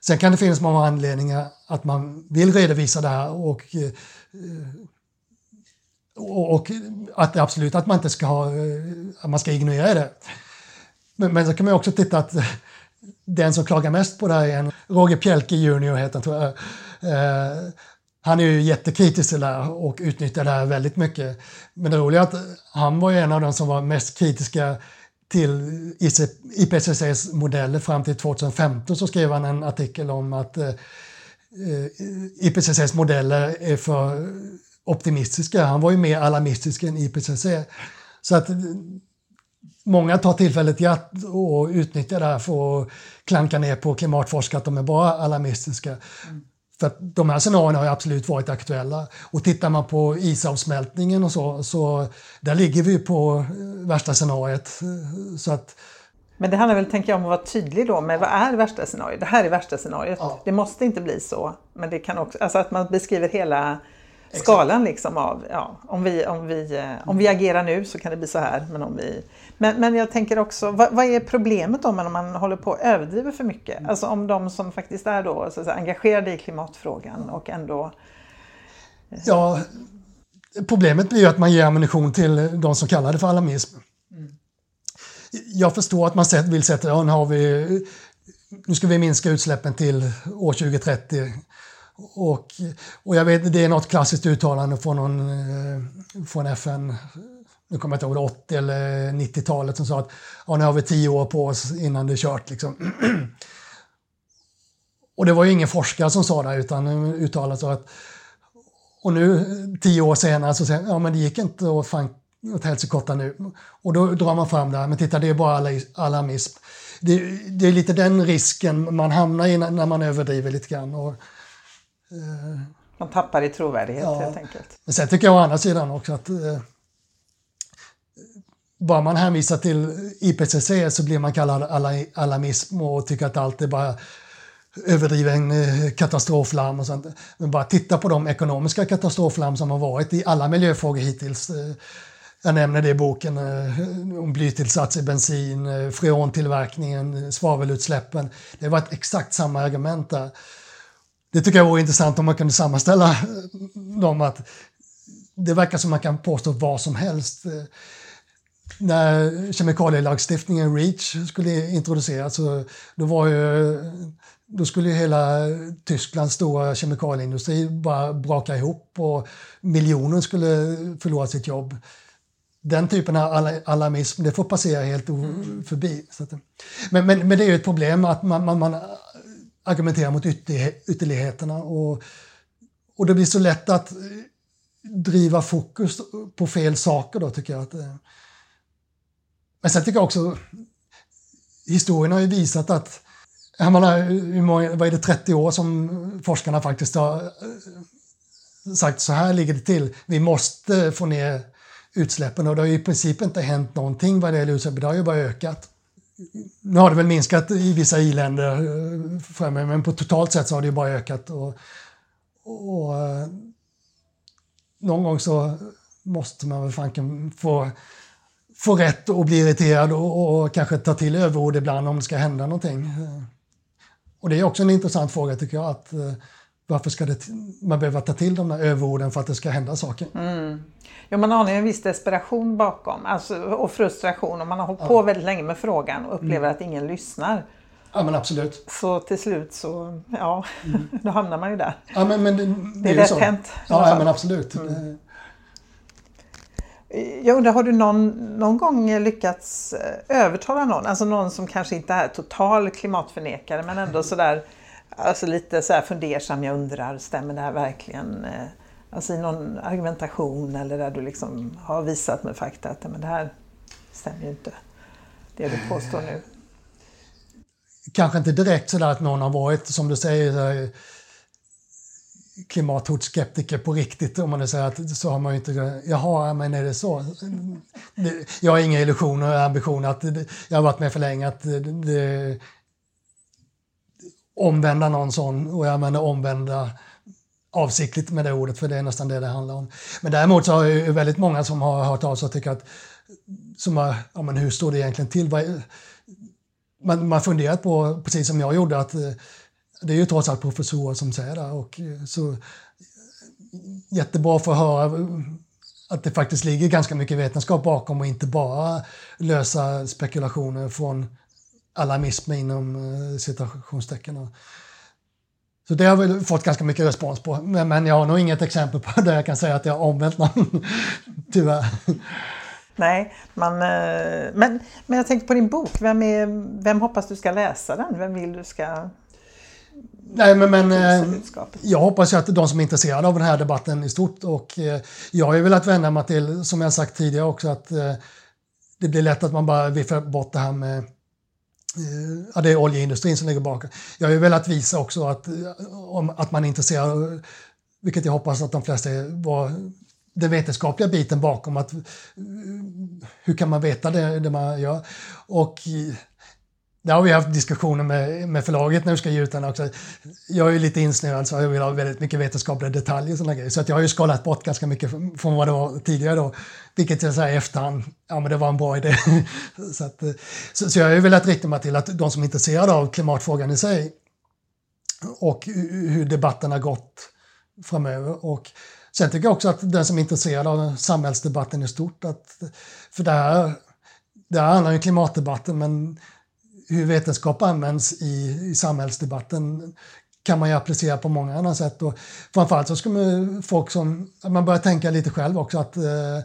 Sen kan det finnas många anledningar att man vill redovisa det här och eh, och att absolut att man inte ska ha, eh, att man ska ignorera det. Men, men så kan man också titta att [LAUGHS] den som klagar mest på det här är en Roger Pjelke junior, heter han, tror jag. Eh, han är ju jättekritisk till det här och utnyttjar det här väldigt mycket. Men det roliga är att han var ju en av de som var mest kritiska till IPCCs modeller fram till 2015 så skrev han en artikel om att eh, eh IPCCs modeller är för optimistiska. Han var ju mer alarmistisk än IPCC. Så att eh, många tar tillfället i akt och utnyttjar det här för att klanka ner på klimatforskare att de är bara alarmistiska. Mm. För att de här scenarierna har absolut varit aktuella. Och tittar man på isavsmältningen och så, så där ligger vi på värsta scenariet. Så att, men det handlar väl, tänker jag, om att vara tydlig då med vad är värsta scenariot? Det här är värsta scenariot. Ja. Det måste inte bli så. Men det kan också, alltså att man beskriver hela skalan liksom av, ja, om vi, om, vi, eh, om vi agerar nu så kan det bli så här. Men, om vi, men, men jag tänker också, vad, vad är problemet om man, man håller på att överdriva för mycket? Mm. Alltså om de som faktiskt är då, så säga, engagerade i klimatfrågan och ändå... Eh, ja, problemet blir ju att man ger ammunition till de som kallar det för alarmism. Mm. Jag förstår att man vill sätta, ja, nu, har vi, nu ska vi minska utsläppen till år 2030 och, och jag vet, det är något klassiskt uttalande från, någon, eh, från FN, nu kommer jag inte ihåg det, 80 eller 90-talet som sa att ja, nu har vi tio år på oss innan det är kört. Liksom. [CLEARS THROAT] Och det var ju ingen forskare som sa det utan uttalat så att och nu tio år senare så säger ja men det gick inte att fan åt helsikotta nu. Och då drar man fram det här, men titta det är bara alarmism. Det, det, är lite den risken man hamnar i när man överdriver lite grann. Och, man tappar i trovärdighet ja. helt enkelt. Men sen tycker jag å andra sidan också att eh, bara man hänvisar till IPCC så blir man kallad alarmism och tycker att allt är bara överdriven eh, katastroflarm och sånt. Men bara titta på de ekonomiska katastroflarm som har varit i alla miljöfrågor hittills. Eh, jag nämner det i boken eh, om blytillsats i bensin, freontillverkningen, svavelutsläppen. Det har varit exakt samma argument där. Det tycker jag vore intressant om man kunde sammanställa eh, dem. att Det verkar som man kan påstå vad som helst. Eh, när kemikalielagstiftningen REACH skulle introduceras så då var ju då skulle ju hela Tysklands stora kemikalieindustri bara braka ihop och miljoner skulle förlora sitt jobb. Den typen av alarmism, det får passera helt förbi. Men, men, men det är ju ett problem att man, man, man argumentera mot ytterligheterna och, och det blir så lätt att eh, driva fokus på fel saker då tycker jag. Att, eh. men sen tycker jag också, historien har ju visat att eh, jag menar, hur många, vad är det, 30 år som forskarna faktiskt har sagt så här ligger det till. Vi måste få ner utsläppen och det har ju i princip inte hänt någonting vad det gäller utsläppen, det har ju bara ökat. Nu har det väl minskat i vissa i-länder, eh, men på totalt sett så har det ju bara ökat. Och, och, eh, någon gång så måste man väl fanken få, få rätt och bli irriterad och, och kanske ta till överord ibland om det ska hända någonting. Eh, och det är också en intressant fråga tycker jag. att eh, varför ska det, man behöva ta till de här överorden för att det ska hända saker? Mm. Ja, man anar en viss desperation bakom alltså, och frustration och man har hållit ja. på väldigt länge med frågan och upplever mm. att ingen lyssnar. Ja men absolut. Så till slut så, ja, mm. [LAUGHS] då hamnar man ju där. Ja, men, men det, det, det är lätt hänt. Ja, ja, men absolut. Mm. Jag undrar, har du någon, någon gång lyckats eh, övertala någon, alltså någon som kanske inte är total klimatförnekare men ändå sådär, alltså lite så här fundersam, jag undrar, stämmer det här verkligen? Eh, alltså i någon argumentation eller där du liksom har visat med fakta att men det här stämmer ju inte, det du påstår nu. Kanske inte direkt sådär att någon har varit, som du säger, klimathotskeptiker på riktigt om man säger att så har man ju inte... Jaha, men är det så? Jag har inga illusioner och ambitioner att jag har varit med för länge att det, omvända någon sån och jag menar omvända avsiktligt med det ordet för det är nästan det det handlar om. Men däremot så har jag väldigt många som har hört av sig och tycker att som har, ja men hur står det egentligen till? Man, man funderat på, precis som jag gjorde, att eh, det är ju trots allt professorer som säger det. Och eh, så, eh, jättebra för att höra att det faktiskt ligger ganska mycket vetenskap bakom och inte bara lösa spekulationer från alarmism inom eh, citationstecken. Så det har vi fått ganska mycket respons på. Men jag har nog inget exempel på [LAUGHS] där jag kan säga att jag har omvänt någon, [LAUGHS] tyvärr. Nej, man, eh, men, men jag tänkte på din bok. Vem, är, vem hoppas du ska läsa den? Vem vill du ska Nej, men, men eh, jag hoppas ju att de som är intresserade av den här debatten i stort och jag har ju velat vända mig till, som jag sagt tidigare också, att det blir lätt att man bara viffar bort det här med Eh, ja, det är oljeindustrin som ligger bakom. Jag har ju velat visa också att, eh, om, att man är intresserad, vilket jag hoppas att de flesta är, var den vetenskapliga biten bakom. Att, eh, hur kan man veta det, det man gör? Och där har vi haft diskussioner med, med förlaget när vi ska ge ut den också. Jag är ju lite insnöad så jag vill ha väldigt mycket vetenskapliga detaljer och sådana grejer. Så att jag har ju skalat bort ganska mycket från vad det var tidigare då. Vilket jag säger i efterhand, ja men det var en bra idé. [LAUGHS] så, att, så, så jag har ju velat rikta mig till att de som är intresserade av klimatfrågan i sig och hur debatten har gått framöver. Och sen tycker jag också att den som är intresserad av samhällsdebatten i stort, att, för det här, det här handlar ju om klimatdebatten men hur vetenskap används i, i samhällsdebatten kan man ju applicera på många andra sätt. Och framförallt så ska man, folk som, man börjar tänka lite själv också att eh,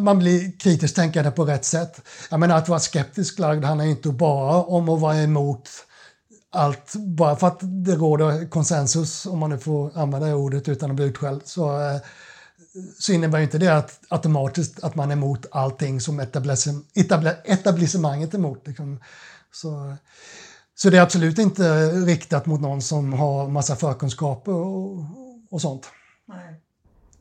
man blir kritiskt tänkande på rätt sätt. Jag menar att vara skeptisk lagd handlar inte bara om att vara emot allt bara för att det råder konsensus, om man nu får använda det ordet utan att bli utskälld. Så, eh, så innebär inte det att, automatiskt att man är emot allting som etablissemanget är emot. Liksom. Så, så det är absolut inte riktat mot någon som har massa förkunskaper och, och sånt. Nej.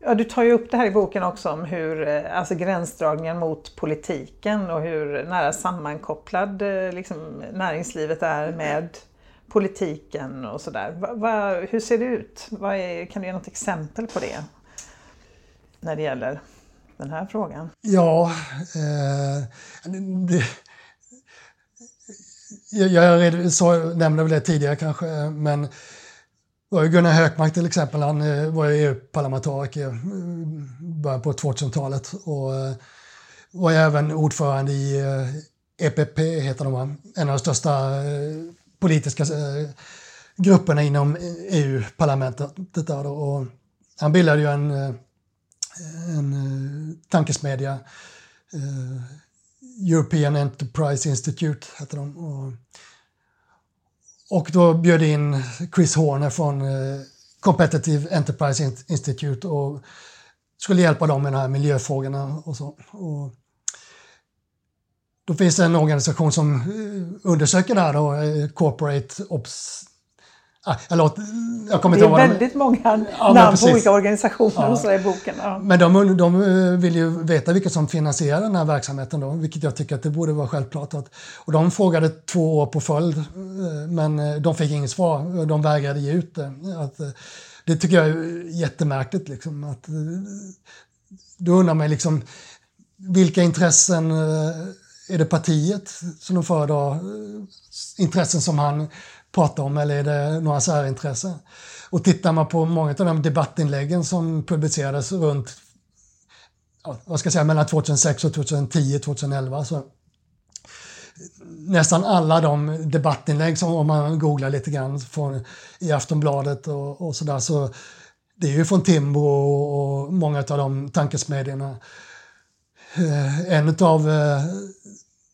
Ja, du tar ju upp det här i boken också om hur eh, alltså gränsdragningen mot politiken och hur nära sammankopplad eh, liksom, näringslivet är med politiken och sådär. Hur ser det ut? Är, kan du ge något exempel på det? När det gäller den här frågan? Ja, eh, det, jag, jag så, nämnde väl det tidigare kanske, men var Gunnar Hökmark till exempel, han eh, var var EU-parlamentariker i eh, början på 2000-talet. Och, eh, var även ordförande i EPP, heter de, en av de största politiska grupperna inom EU-parlamentet. han bildade ju en, en eh, tankesmedja, eh, European Enterprise Institute heter de. Och, och då bjöd in Chris Horner från eh, Competitive Enterprise Institute och skulle hjälpa dem med de här miljöfrågorna och så. Och då finns det en organisation som undersöker det här då, Corporate Ops... Ah, jag, jag kommer det är väldigt många ja, namn på olika organisationer ja. och så i boken. Ja. Men de, de eh, vill ju veta vilka som finansierar den här verksamheten då, vilket jag tycker att det borde vara självklart. Att, och de frågade två år på följd, men de fick inget svar. De vägrade ge ut det. Att, det tycker jag är jättemärkligt. Liksom, att, då undrar man liksom, vilka intressen är det partiet som de föredrar, eh, intressen som han prata om eller är det några särintressen? Och tittar man på många av de debattinläggen som publicerades runt vad ska jag säga, mellan 2006 och 2010, 2011 så nästan alla de debattinlägg som om man googlar lite grann från, i Aftonbladet och, och sådär så det är ju från Timbro och, och många av de tankesmedjorna. Eh, en av eh,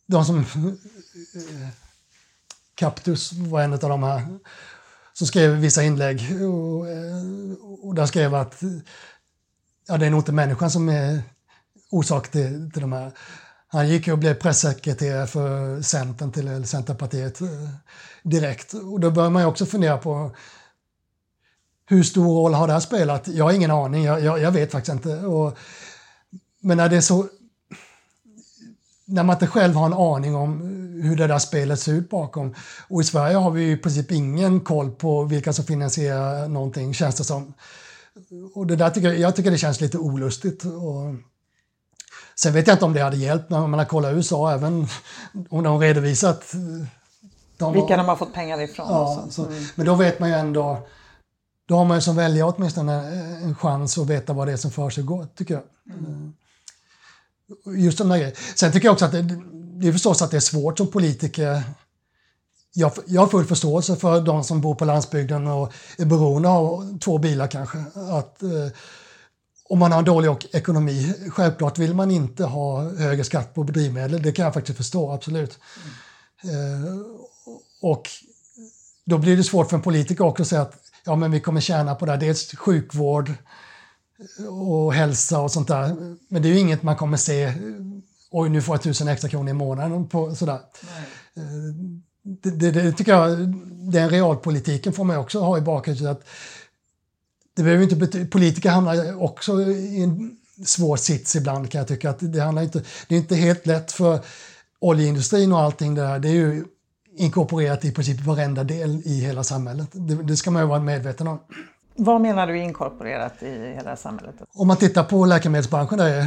de som... Eh, Kaptus var en av de här som skrev vissa inlägg och, eh, och där skrev att ja, det är nog inte människan som är orsak till, till de här. Han gick ju och blev pressekreterare för Centern till eller Centerpartiet eh, direkt. Och då bör man ju också fundera på hur stor roll har det här spelat? Jag har ingen aning, jag, jag, jag vet faktiskt inte. Och, men när det är så när man inte själv har en aning om hur det där spelet ser ut bakom. Och i Sverige har vi i princip ingen koll på vilka som finansierar någonting, känns det som. Och det där tycker jag, jag tycker det känns lite olustigt. Och sen vet jag inte om det hade hjälpt när man har kollat USA, även om de har redovisat de vilka de har fått pengar ifrån. Ja, så, mm. Men då vet man ju ändå, då har man ju som väljare åtminstone en chans att veta vad det är som för sig går, tycker jag. Mm. Just de där grejerna. Sen tycker jag också att det, det är förstås att det är svårt som politiker. Jag, jag har full förståelse för de som bor på landsbygden och är beroende av två bilar kanske. Att, eh, om man har en dålig ekonomi, självklart vill man inte ha högre skatt på drivmedel. Det kan jag faktiskt förstå, absolut. Mm. Eh, och då blir det svårt för en politiker också att säga att ja, men vi kommer tjäna på det här. Dels sjukvård, och hälsa och sånt där. Men det är ju inget man kommer se, oj nu får jag tusen extra kronor i månaden på sådär. Det, det, det, tycker jag, den realpolitiken får man också ha i bakhuvudet. Att det behöver inte politiker hamnar också i en svår sits ibland kan jag tycka. Att det, handlar inte, det är inte helt lätt för oljeindustrin och allting det där. Det är ju inkorporerat i princip varenda del i hela samhället. Det, det ska man ju vara medveten om. Vad menar du inkorporerat i hela samhället? Om man tittar på läkemedelsbranschen, där, eh,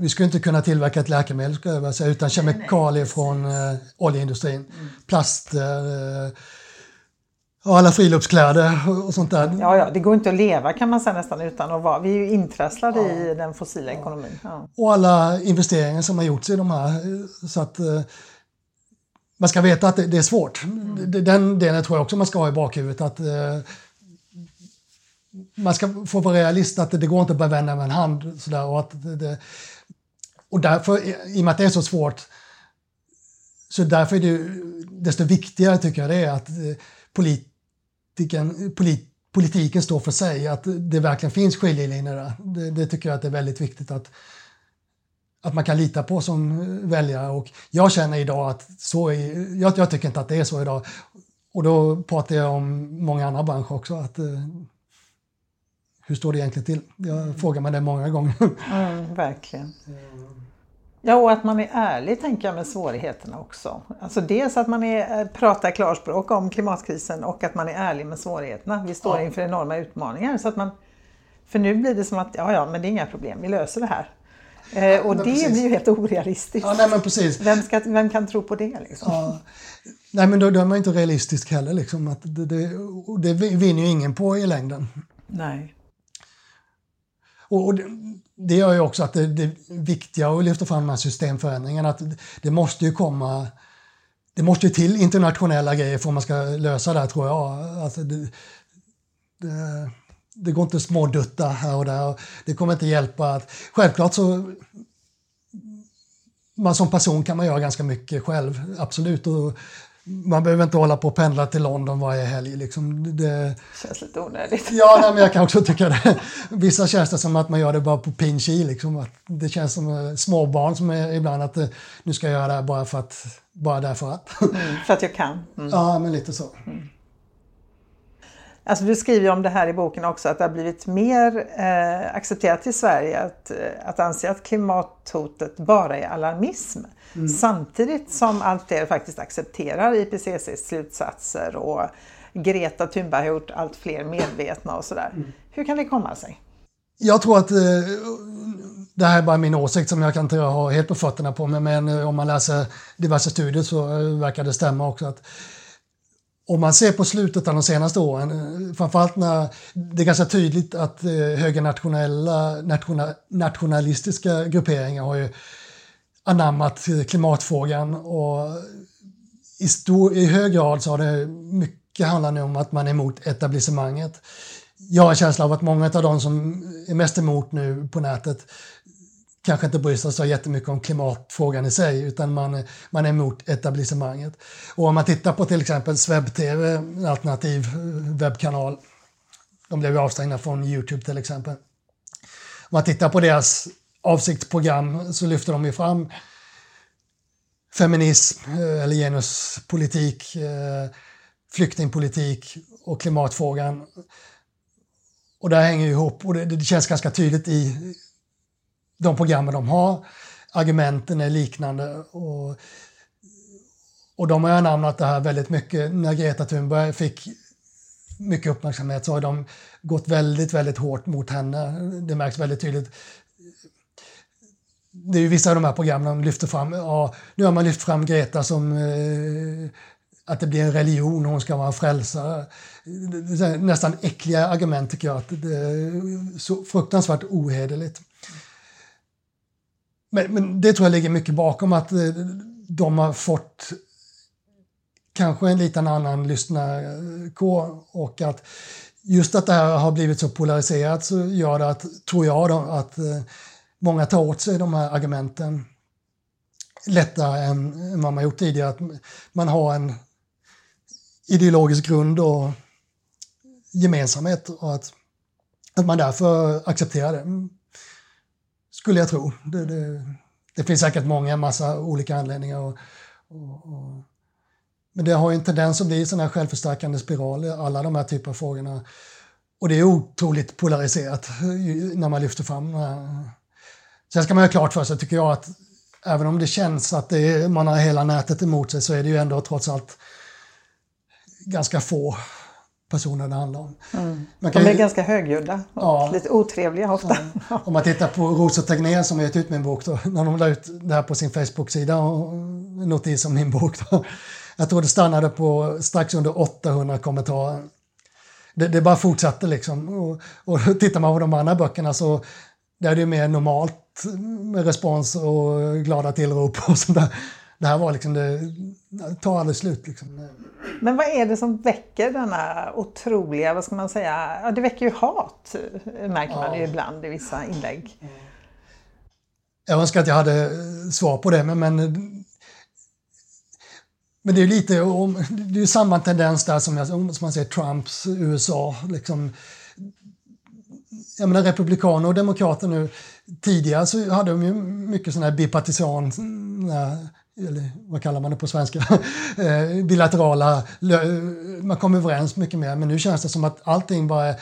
vi skulle inte kunna tillverka ett läkemedel säga, utan kemikalier från äh, oljeindustrin, mm. plaster, äh, alla friluftskläder och sånt där. Ja, ja, det går inte att leva kan man säga nästan utan att vara, vi är ju intrasslade ja. i den fossila ja. ekonomin. Ja. Och alla investeringar som har gjorts i de här. Så att man ska veta att det, det är svårt. Mm. Den delen tror jag också man ska ha i bakhuvudet. Att, man ska få vara realist att det, det går inte att bara vända med en hand. Sådär, och, att det, och därför, i och med att det är så svårt, så därför är det desto viktigare tycker jag det är att eh, politiken, polit, politiken står för sig, att det verkligen finns skiljelinjer där. Det, det, tycker jag att det är väldigt viktigt att, att man kan lita på som eh, väljare. Och jag känner idag att så är, jag, jag tycker inte att det är så idag. Och då pratar jag om många andra branscher också. Att, eh, hur står det egentligen till? Jag frågar mig det många gånger. Mm, verkligen. Ja, och att man är ärlig tänker jag med svårigheterna också. Alltså dels att man är, eh, pratar klarspråk om klimatkrisen och att man är ärlig med svårigheterna. Vi står ja. inför enorma utmaningar. Så att man, för nu blir det som att ja, ja, men det är inga problem, vi löser det här. Eh, och det precis. blir ju helt orealistiskt. Ja, nej, men precis. Vem, ska, vem kan tro på det? Liksom? Ja. Nej, men då, då är man inte realistisk heller. Liksom, att det, det, det vinner ju ingen på i längden. Nej och det, det gör ju också att det, det viktiga att lyfta fram de här systemförändringarna. Att det måste ju komma det måste ju till internationella grejer för att man ska lösa det här tror jag. Alltså det, det, det går inte smådutta här och där. Det kommer inte hjälpa. Att, självklart så man som person kan man göra ganska mycket själv, absolut. Och man behöver inte hålla på och pendla till London varje helg. Liksom. Det känns lite onödigt. Ja, nej, men jag kan också tycka det. Vissa känns det som att man gör det bara på pin liksom. Det känns som eh, småbarn som är ibland att eh, nu ska jag göra det här bara för att, bara därför att. Mm, för att jag kan. Mm. Ja, men lite så. Mm. Alltså du skriver om det här i boken också, att det har blivit mer eh, accepterat i Sverige att, eh, att anse att klimathotet bara är alarmism. Mm. Samtidigt som allt fler faktiskt accepterar IPCCs slutsatser och Greta Thunberg har gjort allt fler medvetna och sådär. Mm. Hur kan det komma sig? Jag tror att eh, det här är bara min åsikt som jag kan inte ha helt på fötterna på mig, men eh, om man läser diverse studier så eh, verkar det stämma också. att om man ser på slutet av de senaste åren, framförallt när det är ganska tydligt att högernationella national, nationalistiska grupperingar har ju anammat klimatfrågan och i, stor, i hög grad så har det mycket handlat om att man är emot etablissemanget. Jag har en känsla av att många av de som är mest emot nu på nätet kanske inte bryr sig så jättemycket om klimatfrågan i sig utan man, man är emot etablissemanget. Och om man tittar på till exempel SvebTV, en alternativ webbkanal, de blev ju avstängda från Youtube till exempel. Om man tittar på deras avsiktsprogram så lyfter de ju fram feminism eh, eller genuspolitik, eh, flyktingpolitik och klimatfrågan. Och det hänger ju ihop och det, det känns ganska tydligt i de programmen de har. Argumenten är liknande. Och, och de har anammat det här väldigt mycket. När Greta Thunberg fick mycket uppmärksamhet så har de gått väldigt, väldigt hårt mot henne. Det märks väldigt tydligt. Det är ju vissa av de här programmen de lyfter fram. Ja, nu har man lyft fram Greta som eh, att det blir en religion och hon ska vara en frälsare. Nästan äckliga argument tycker jag. Att det är så fruktansvärt ohederligt. Men, men det tror jag ligger mycket bakom att eh, de har fått kanske en liten annan lyssnarkår och att just att det här har blivit så polariserat så gör det att, tror jag, då, att eh, många tar åt sig de här argumenten lättare än vad man gjort tidigare. Att man har en ideologisk grund och gemensamhet och att, att man därför accepterar det. Skulle jag tro. Det, det, det finns säkert många, massa olika anledningar. Och, och, och, men det har en tendens att bli sån här självförstärkande spiral, alla de här typerna av frågorna. Och det är otroligt polariserat när man lyfter fram de här. Sen ska man ha klart för sig, tycker jag, att även om det känns att det är, man har hela nätet emot sig så är det ju ändå trots allt ganska få personer det handlar om. Mm. De är ju, ganska högljudda och ja, lite otrevliga ofta. Ja. Om man tittar på Rosa Tegnér som har gett ut min bok, då, [LAUGHS] när de la ut det här på sin Facebook-sida och notis om min bok. Då. Jag tror det stannade på strax under 800 kommentarer. Det, det bara fortsatte liksom. Och, och tittar man på de andra böckerna så där är det mer normalt med respons och glada tillrop och sånt där det här var liksom, det, det tar aldrig slut. Liksom. Men vad är det som väcker denna otroliga, vad ska man säga, ja, det väcker ju hat märker man ja. ju ibland i vissa inlägg. Jag önskar att jag hade svar på det, men, men men det är lite det är samma tendens där som, jag, som man ser Trumps USA. Liksom, jag menar republikaner och demokrater nu. Tidigare så hade de ju mycket sådana här bipartisan eller vad kallar man det på svenska, [LAUGHS] eh, bilaterala, man kom överens mycket mer. Men nu känns det som att allting bara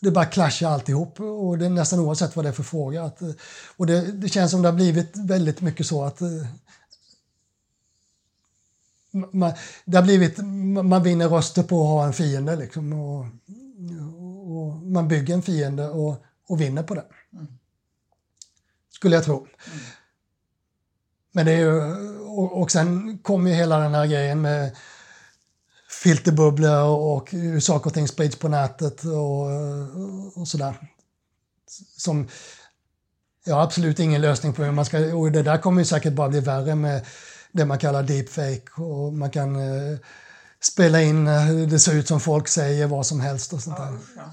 det bara clashar alltihop och det är nästan oavsett vad det är för fråga. Att, eh, och det, det känns som det har blivit väldigt mycket så att eh, man, det har blivit, man vinner röster på att ha en fiende liksom och, och man bygger en fiende och, och vinner på det. Mm. Skulle jag tro. Mm. Men det är ju, och, och sen kommer ju hela den här grejen med filterbubblor och hur saker och ting sprids på nätet och, och sådär. som jag har absolut ingen lösning på hur man ska, och det där kommer ju säkert bara bli värre med det man kallar deepfake och man kan eh, spela in hur det ser ut som folk säger, vad som helst och sånt där. Ja,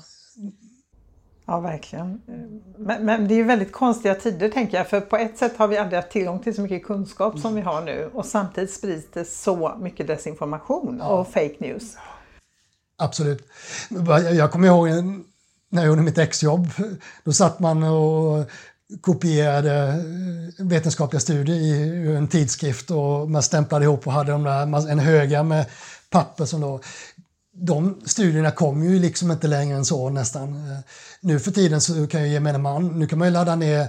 verkligen. Men, men, det är väldigt konstiga tider tänker jag, för på ett sätt har vi aldrig haft tillgång till så mycket kunskap som vi har nu och samtidigt sprids det så mycket desinformation ja. och fake news. Absolut. Jag kommer ihåg när jag gjorde mitt exjobb, då satt man och kopierade vetenskapliga studier i en tidskrift och man stämplade ihop och hade de där, en höga med papper som då de studierna kommer ju liksom inte längre än så nästan. Eh, nu för tiden så kan ju gemene man, nu kan man ju ladda ner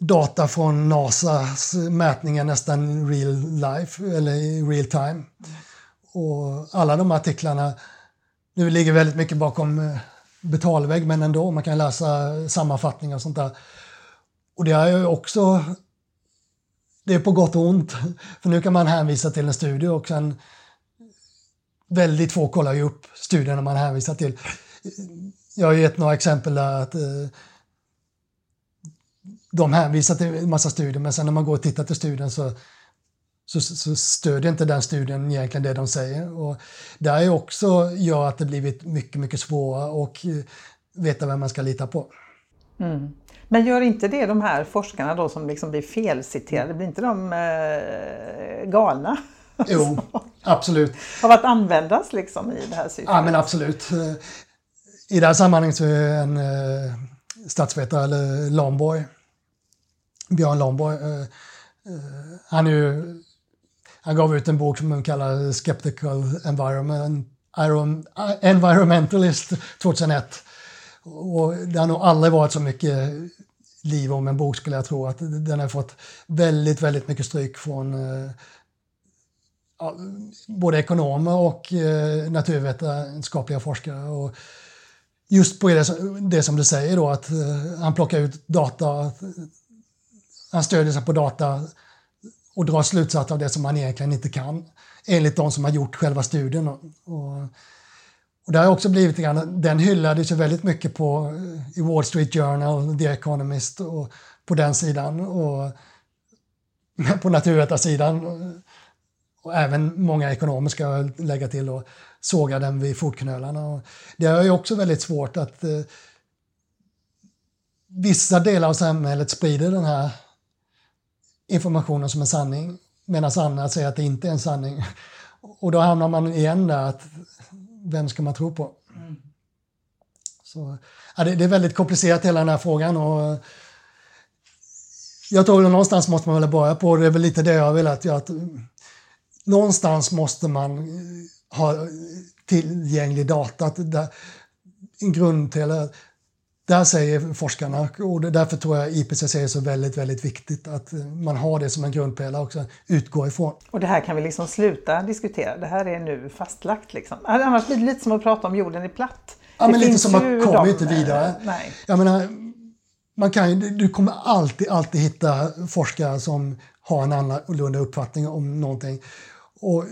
data från NASAs mätningar nästan real life eller i real time. Och alla de artiklarna, nu ligger väldigt mycket bakom eh, betalvägg men ändå, man kan läsa sammanfattningar och sånt där. Och det är ju också, det är på gott och ont, [LAUGHS] för nu kan man hänvisa till en studie och sen väldigt få kollar ju upp studierna man hänvisar till. Jag har gett några exempel där att eh, de hänvisar till en massa studier men sen när man går och tittar till studien så, så, så stödjer inte den studien egentligen det de säger. Och det är också gör att det blivit mycket, mycket svårare att eh, veta vem man ska lita på. Mm. Men gör inte det de här forskarna då som liksom blir felciterade, blir inte de eh, galna? Jo, [LAUGHS] absolut. Av att användas liksom i det här syftet? Ja, men absolut. I det här sammanhanget så är en eh, statsvetare, eller Lomborg, Björn Lomborg, eh, eh, han, är ju, han gav ut en bok som han kallar Skeptical Environment, Environmentalist 2001. Och det har nog aldrig varit så mycket liv om en bok skulle jag tro. Att den har fått väldigt, väldigt mycket stryk från ja, både ekonomer och eh, naturvetenskapliga forskare. Och just på det, det som du säger då, att eh, han plockar ut data, han stödjer sig på data och drar slutsatser av det som han egentligen inte kan, enligt de som har gjort själva studien. Och, och det har också blivit grann, den hyllades ju väldigt mycket på, eh, i Wall Street Journal, The Economist och på den sidan. Och [LAUGHS] på naturvetarsidan och även många ekonomer ska jag lägga till och såga den vid fotknölarna. det är ju också väldigt svårt att eh, vissa delar av samhället sprider den här informationen som en sanning medan andra säger att det inte är en sanning. Och då hamnar man igen där att vem ska man tro på? Mm. Så, ja, det, det, är väldigt komplicerat hela den här frågan och jag tror att någonstans måste man väl börja på, det är väl lite det jag vill att, att någonstans måste man eh, ha tillgänglig data. Där, en grundpelare, där säger forskarna, och därför tror jag IPCC är så väldigt, väldigt viktigt att eh, man har det som en grundpelare också, utgå ifrån. Och det här kan vi liksom sluta diskutera, det här är nu fastlagt liksom. Annars blir det lite som att prata om jorden är platt. Ja, det men lite som man kommer inte vidare. Nej. Jag menar, man kan, du kommer alltid, alltid hitta forskare som har en annorlunda uppfattning om någonting. Och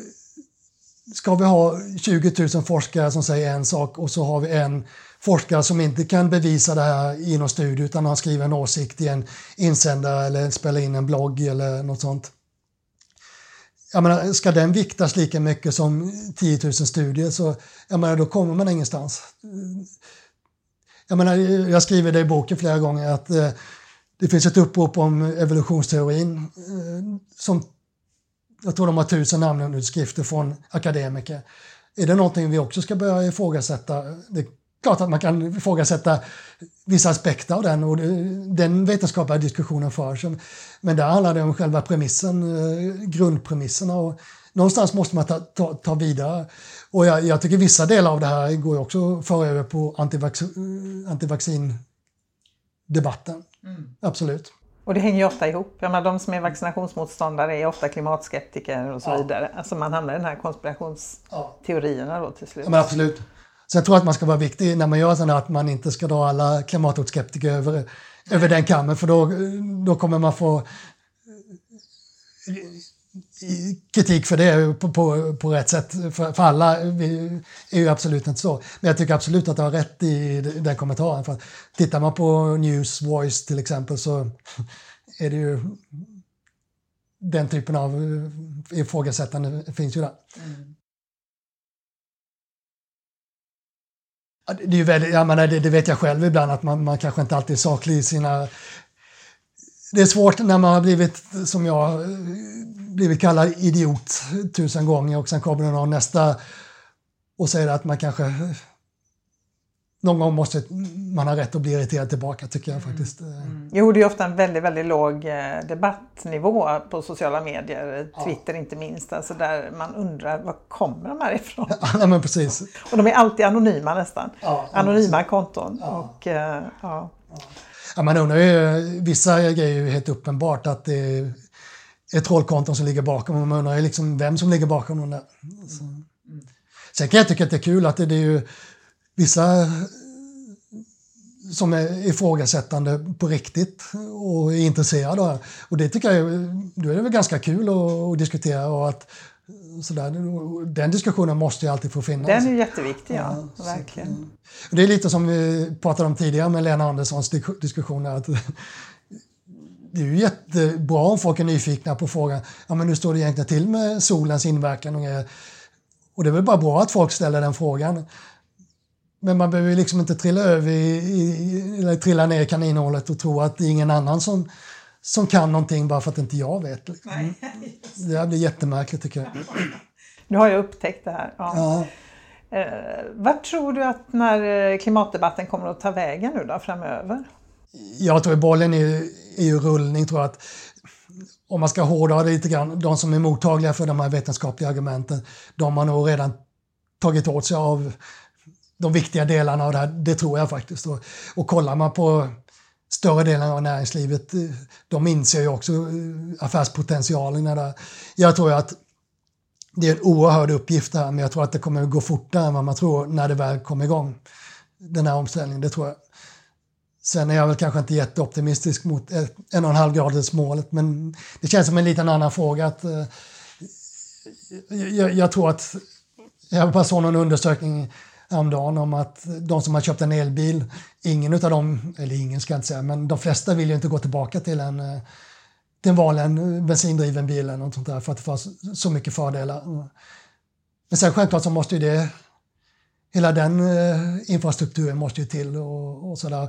ska vi ha 20 000 forskare som säger en sak och så har vi en forskare som inte kan bevisa det här i någon studie utan har skrivit en åsikt i en insändare eller spelar in en blogg eller något sånt. Jag menar, ska den viktas lika mycket som 10 000 studier så jag menar, då kommer man ingenstans. Jag, menar, jag skriver det i boken flera gånger att eh, det finns ett upprop om evolutionsteorin eh, som jag tror de har tusen namnutskrifter från akademiker. Är det någonting vi också ska börja ifrågasätta? Det är klart att man kan ifrågasätta vissa aspekter av den och den vetenskapliga diskussionen förs. Men där handlar det om själva premissen, eh, grundpremisserna. Och någonstans måste man ta, ta, ta vidare. Och jag, jag, tycker vissa delar av det här går också att föra över på antivax, antivaccindebatten. Mm. Absolut. Och det hänger ju ofta ihop. Jag menar, de som är vaccinationsmotståndare är ofta klimatskeptiker och så ja. vidare. Alltså man hamnar i den här konspirationsteorierna då till slut. Ja, men absolut. Så jag tror att man ska vara viktig när man gör sådana att man inte ska dra alla klimatskeptiker över, över den kammen för då, då kommer man få kritik för det på, på, på rätt sätt. För, för alla är ju absolut inte så. Men jag tycker absolut att du har rätt i den kommentaren. För att tittar man på News Voice till exempel så är det ju den typen av ifrågasättande finns ju där. Mm. Det, är ju väldigt, jag menar, det, det, vet jag själv ibland att man, man kanske inte alltid är saklig i sina... Det är svårt när man har blivit, som jag, blivit kallad idiot tusen gånger och sen kommer någon nästa och säger att man kanske någon gång måste man ha rätt att bli irriterad tillbaka tycker jag faktiskt. Mm. mm. Jo, det är ofta en väldigt, väldigt låg eh, debattnivå på sociala medier, Twitter ja. inte minst, alltså där man undrar var kommer de här ifrån? [LAUGHS] Ja, men precis. Och de är alltid anonyma nästan. Ja, anonyma konton. Och, uh, ja. Ja, man undrar ju, vissa grejer är ju helt uppenbart att det är trollkonton som ligger bakom och man undrar ju liksom vem som ligger bakom dem där. Så. Mm. Sen kan jag tycka att det är kul att det, det är ju vissa som är ifrågasättande på riktigt och är intresserade. Och det tycker jag då är det väl ganska kul att, diskutera och att sådär, den diskussionen måste ju alltid få finnas. Den är jätteviktig, ja. ja verkligen. Så, det är lite som vi pratade om tidigare med Lena Anderssons diskussioner. Att [LAUGHS] det är ju jättebra om folk är nyfikna på frågan, ja men hur står det egentligen till med solens inverkan? Och, och det är väl bara bra att folk ställer den frågan. Men man behöver liksom inte trilla över i, i, eller trilla ner i kaninhålet och tro att det är ingen annan som, som kan någonting bara för att inte jag vet. Liksom. Nej, [LAUGHS] det blir jättemärkligt tycker jag. [CLEARS THROAT] Nu har jag upptäckt det här. Ja. ja. Eh, vad tror du att när eh, klimatdebatten kommer att ta vägen nu då framöver? Jag tror att bollen är, är ju rullning. Tror jag att om man ska hårdra det lite grann, de som är mottagliga för de här vetenskapliga argumenten, de har nog redan tagit åt sig av de viktiga delarna av det här, det tror jag faktiskt. Och, och kollar man på större delen av näringslivet, eh, de inser ju också eh, affärspotentialen. Där. Jag tror att det är en oerhörd uppgift här, men jag tror att det kommer att gå fortare än vad man tror när det väl kommer igång. Den här omställningen, det tror jag. Sen är jag väl kanske inte jätteoptimistisk mot eh, en och en halv graders målet, men det känns som en liten annan fråga. att eh, jag, jag tror att jag bara såg någon undersökning häromdagen om att de som har köpt en elbil, ingen av dem, eller ingen ska jag inte säga, men de flesta vill ju inte gå tillbaka till en, eh, till en vanlig bensindriven bil eller något sånt där för att det får så mycket fördelar. Men sen självklart så måste ju det, hela den eh, infrastrukturen måste ju till och, och sådär.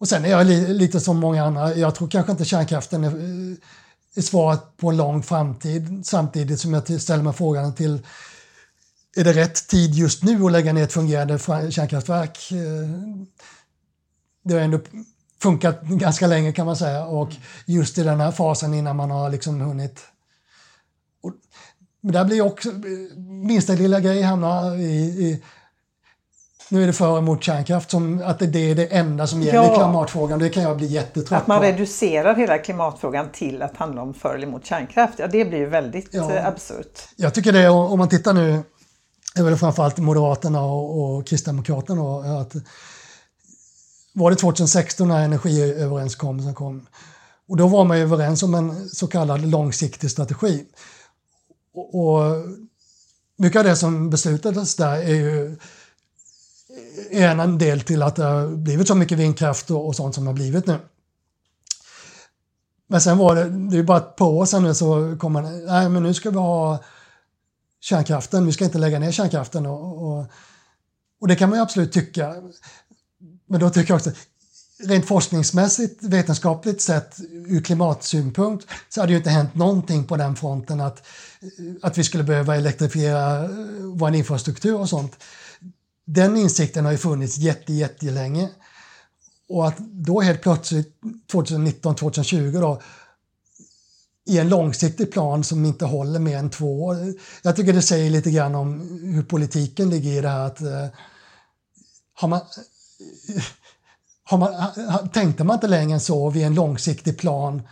Och sen är jag li, lite som många andra, jag tror kanske inte kärnkraften är, är svaret på en lång framtid samtidigt som jag ställer mig frågan till är det rätt tid just nu att lägga ner ett fungerande kärnkraftverk? Eh, det har ändå funkat ganska länge kan man säga och just i den här fasen innan man har liksom hunnit... Och, men där blir också minsta lilla grej hamnar i, i nu är det för och emot kärnkraft, som att det är det enda som gäller ja. klimatfrågan. Det kan jag bli jättetrött Att man på. reducerar hela klimatfrågan till att handla om för eller emot kärnkraft, ja det blir ju väldigt ja. Eh, absurt. Jag tycker det, om man tittar nu är väl framförallt Moderaterna och, och Kristdemokraterna. Då, att, var det 2016 när energiöverenskommelsen kom? Och då var man ju överens om en så kallad långsiktig strategi. Och, och mycket av det som beslutades där är ju en del till att det har blivit så mycket vindkraft och, och sånt som har blivit nu. Men sen var det, det är bara ett par år sedan nu så kom man, nej men nu ska vi ha kärnkraften, vi ska inte lägga ner kärnkraften. Och, och, och, det kan man ju absolut tycka. Men då tycker jag också rent forskningsmässigt, vetenskapligt sett, ur klimatsynpunkt, så hade det ju inte hänt någonting på den fronten att, att vi skulle behöva elektrifiera eh, vår infrastruktur och sånt. Den insikten har ju funnits jätte, jättelänge. Och att då helt plötsligt 2019, 2020 då i en långsiktig plan som inte håller mer än två år. Jag tycker det säger lite grann om hur politiken ligger i det här att eh, har man, har man, tänkte man inte längre än så vid en långsiktig plan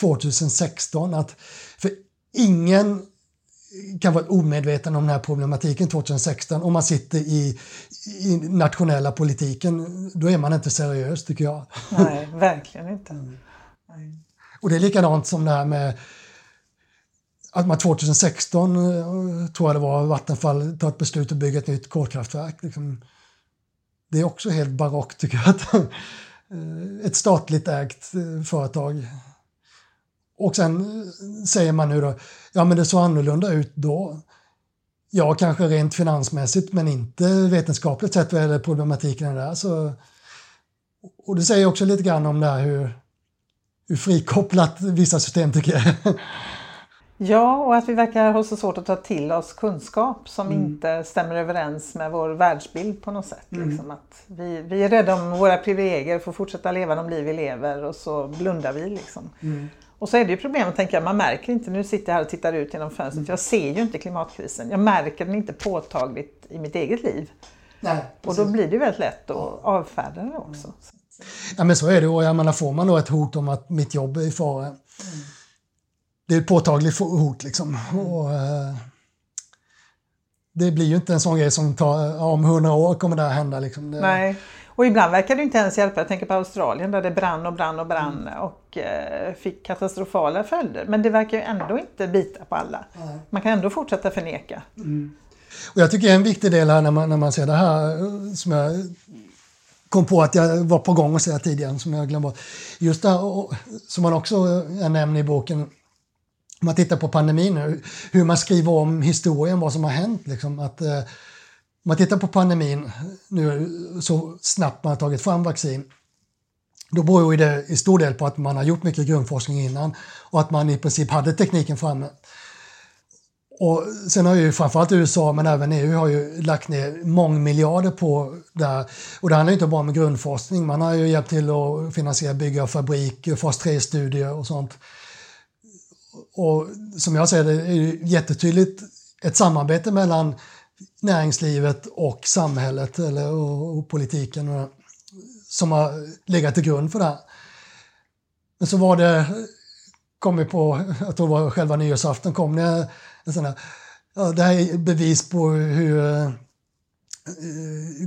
2016 att för ingen kan vara omedveten om den här problematiken 2016 om man sitter i, i nationella politiken. Då är man inte seriös tycker jag. Nej, verkligen inte. Mm. Och det är likadant som det här med att man 2016, eh, tror jag det var, Vattenfall tar ett beslut att bygga ett nytt kolkraftverk. Liksom. Det är också helt barockt tycker jag. Att, eh, ett statligt ägt eh, företag. Och sen säger man nu då, ja men det såg annorlunda ut då. Ja, kanske rent finansmässigt men inte vetenskapligt sett vad gäller problematiken där. Så, och det säger också lite grann om det här hur frikopplat vissa system tycker jag Ja, och att vi verkar ha så svårt att ta till oss kunskap som mm. inte stämmer överens med vår världsbild på något sätt. Mm. Liksom att vi, vi är rädda om våra privilegier, får fortsätta leva de liv vi lever och så blundar vi. Liksom. Mm. Och så är det ju problemet, tänker jag, man märker inte, nu sitter jag här och tittar ut genom fönstret, mm. jag ser ju inte klimatkrisen. Jag märker den inte påtagligt i mitt eget liv. Nej, och då blir det väldigt lätt att avfärda det också. Ja men så är det och jag menar får man då ett hot om att mitt jobb är i fara mm det är ett påtagligt hot liksom. Och, eh, det blir ju inte en sån grej som tar, om hundra år kommer det här hända. Liksom. Det... Nej, och ibland verkar det inte ens hjälpa. Jag tänker på Australien där det brann och brann och brann mm. och eh, fick katastrofala följder. Men det verkar ju ändå inte bita på alla. Nej. Man kan ändå fortsätta förneka. Mm. Och jag tycker en viktig del här när man, när man ser det här som jag kom på att jag var på gång att säga tidigare som jag glömde bort. Just det här som man också eh, nämner i boken om man tittar på pandemin nu, hur man skriver om historien, vad som har hänt. Liksom, att, eh, om man tittar på pandemin nu så snabbt man har tagit fram vaccin, då beror det i stor del på att man har gjort mycket grundforskning innan och att man i princip hade tekniken framme. Och sen har ju framförallt USA men även EU har ju lagt ner mångmiljarder på det här. Och det handlar inte bara om grundforskning, man har ju hjälpt till att finansiera bygga av fabriker, fas 3-studier och sånt och som jag ser det är det jättetydligt ett samarbete mellan näringslivet och samhället eller, och, och politiken och, som har legat till grund för det här. Men så var det, kom vi på, jag tror det var själva nyårsafton, kom det en sån här, ja, det här är bevis på hur eh,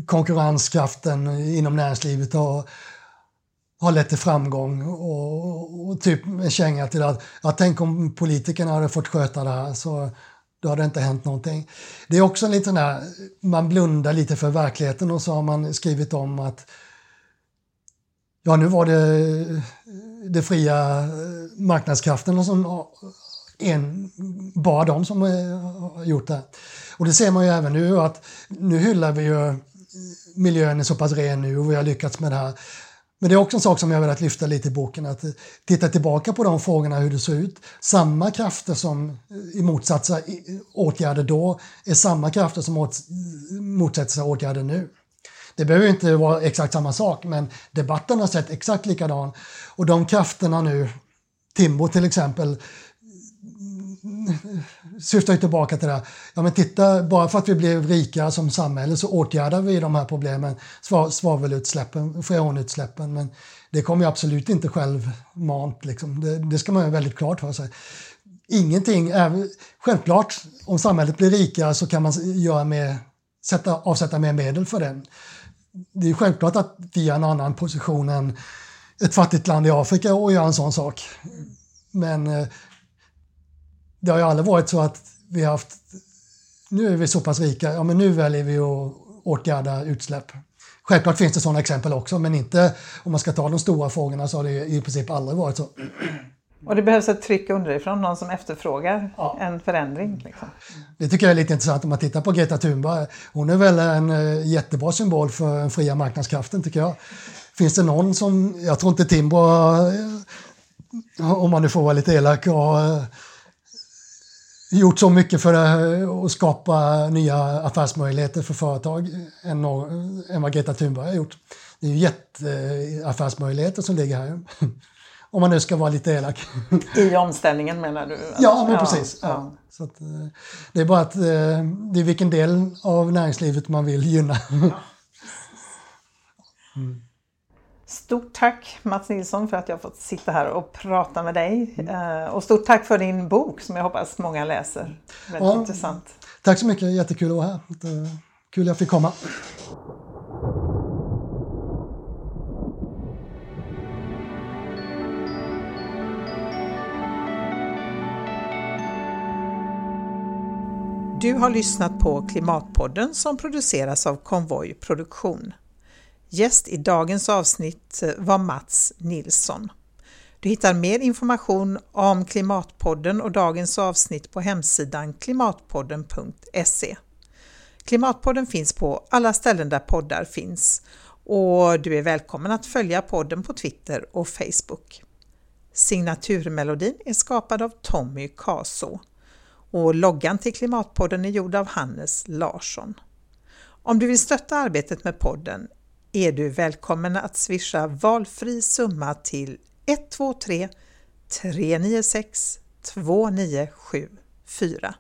konkurrenskraften inom näringslivet har har lett till framgång och, och typ en känga till att ja, tänk om politikerna hade fått sköta det här så då hade det inte hänt någonting. Det är också en liten där, man blundar lite för verkligheten och så har man skrivit om att ja nu var det eh, det fria eh, marknadskrafterna som en, bara de som eh, har gjort det. Och det ser man ju även nu att nu hyllar vi ju miljön är så pass ren nu och vi har lyckats med det här. Men det är också en sak som jag velat lyfta lite i boken, att eh, titta tillbaka på de frågorna, hur det såg ut. Samma krafter som eh, i motsats åtgärder då är samma krafter som motsätter sig åtgärder nu. Det behöver inte vara exakt samma sak, men debatten har sett exakt likadan. Och de krafterna nu, Timbo till exempel, syftar ju tillbaka till det. Ja, men titta, bara för att vi blev rikare som samhälle så åtgärdar vi de här problemen, svavelutsläppen, freonutsläppen. Men det kommer ju absolut inte självmant. Liksom. Det, det ska man ha väldigt klart för sig. Ingenting, är, självklart, om samhället blir rikare så kan man göra mer, sätta, avsätta mer medel för det. Det är självklart att vi har en annan position än ett fattigt land i Afrika och göra en sån sak. Men eh, det har ju aldrig varit så att vi har haft, nu är vi så pass rika, ja men nu väljer vi att åtgärda utsläpp. Självklart finns det sådana exempel också, men inte om man ska ta de stora frågorna så har det i princip aldrig varit så. Och det behövs ett tryck underifrån, någon som efterfrågar ja. en förändring. Liksom. Det tycker jag är lite intressant om man tittar på Greta Thunberg. Hon är väl en eh, jättebra symbol för den fria marknadskraften tycker jag. Finns det någon som, jag tror inte Timbro, eh, om man nu får vara lite elak, har gjort så mycket för att skapa nya affärsmöjligheter för företag än, än vad Greta Thunberg har gjort. Det är ju jätteaffärsmöjligheter som ligger här. [LAUGHS] Om man nu ska vara lite elak. I omställningen menar du? Ja, men precis. Ja, ja. Så att, eh, det är bara att eh, det är vilken del av näringslivet man vill gynna. [LAUGHS] Mm. Stort tack Mats Nilsson för att jag fått sitta här och prata med dig. Mm. Och stort tack för din bok som jag hoppas många läser. Väldigt ja, intressant. Tack så mycket, jättekul att vara här. Kul att jag fick komma. Du har lyssnat på Klimatpodden som produceras av Konvoj Produktion. Gäst i dagens avsnitt eh, var Mats Nilsson. Du hittar mer information om Klimatpodden och dagens avsnitt på hemsidan klimatpodden.se. Klimatpodden finns på alla ställen där poddar finns och du är välkommen att följa podden på Twitter och Facebook. Signaturmelodin är skapad av Tommy Kaso och loggan till Klimatpodden är gjord av Hannes Larsson. Om du vill stötta arbetet med podden är du välkommen att swisha valfri summa till 123 396 2974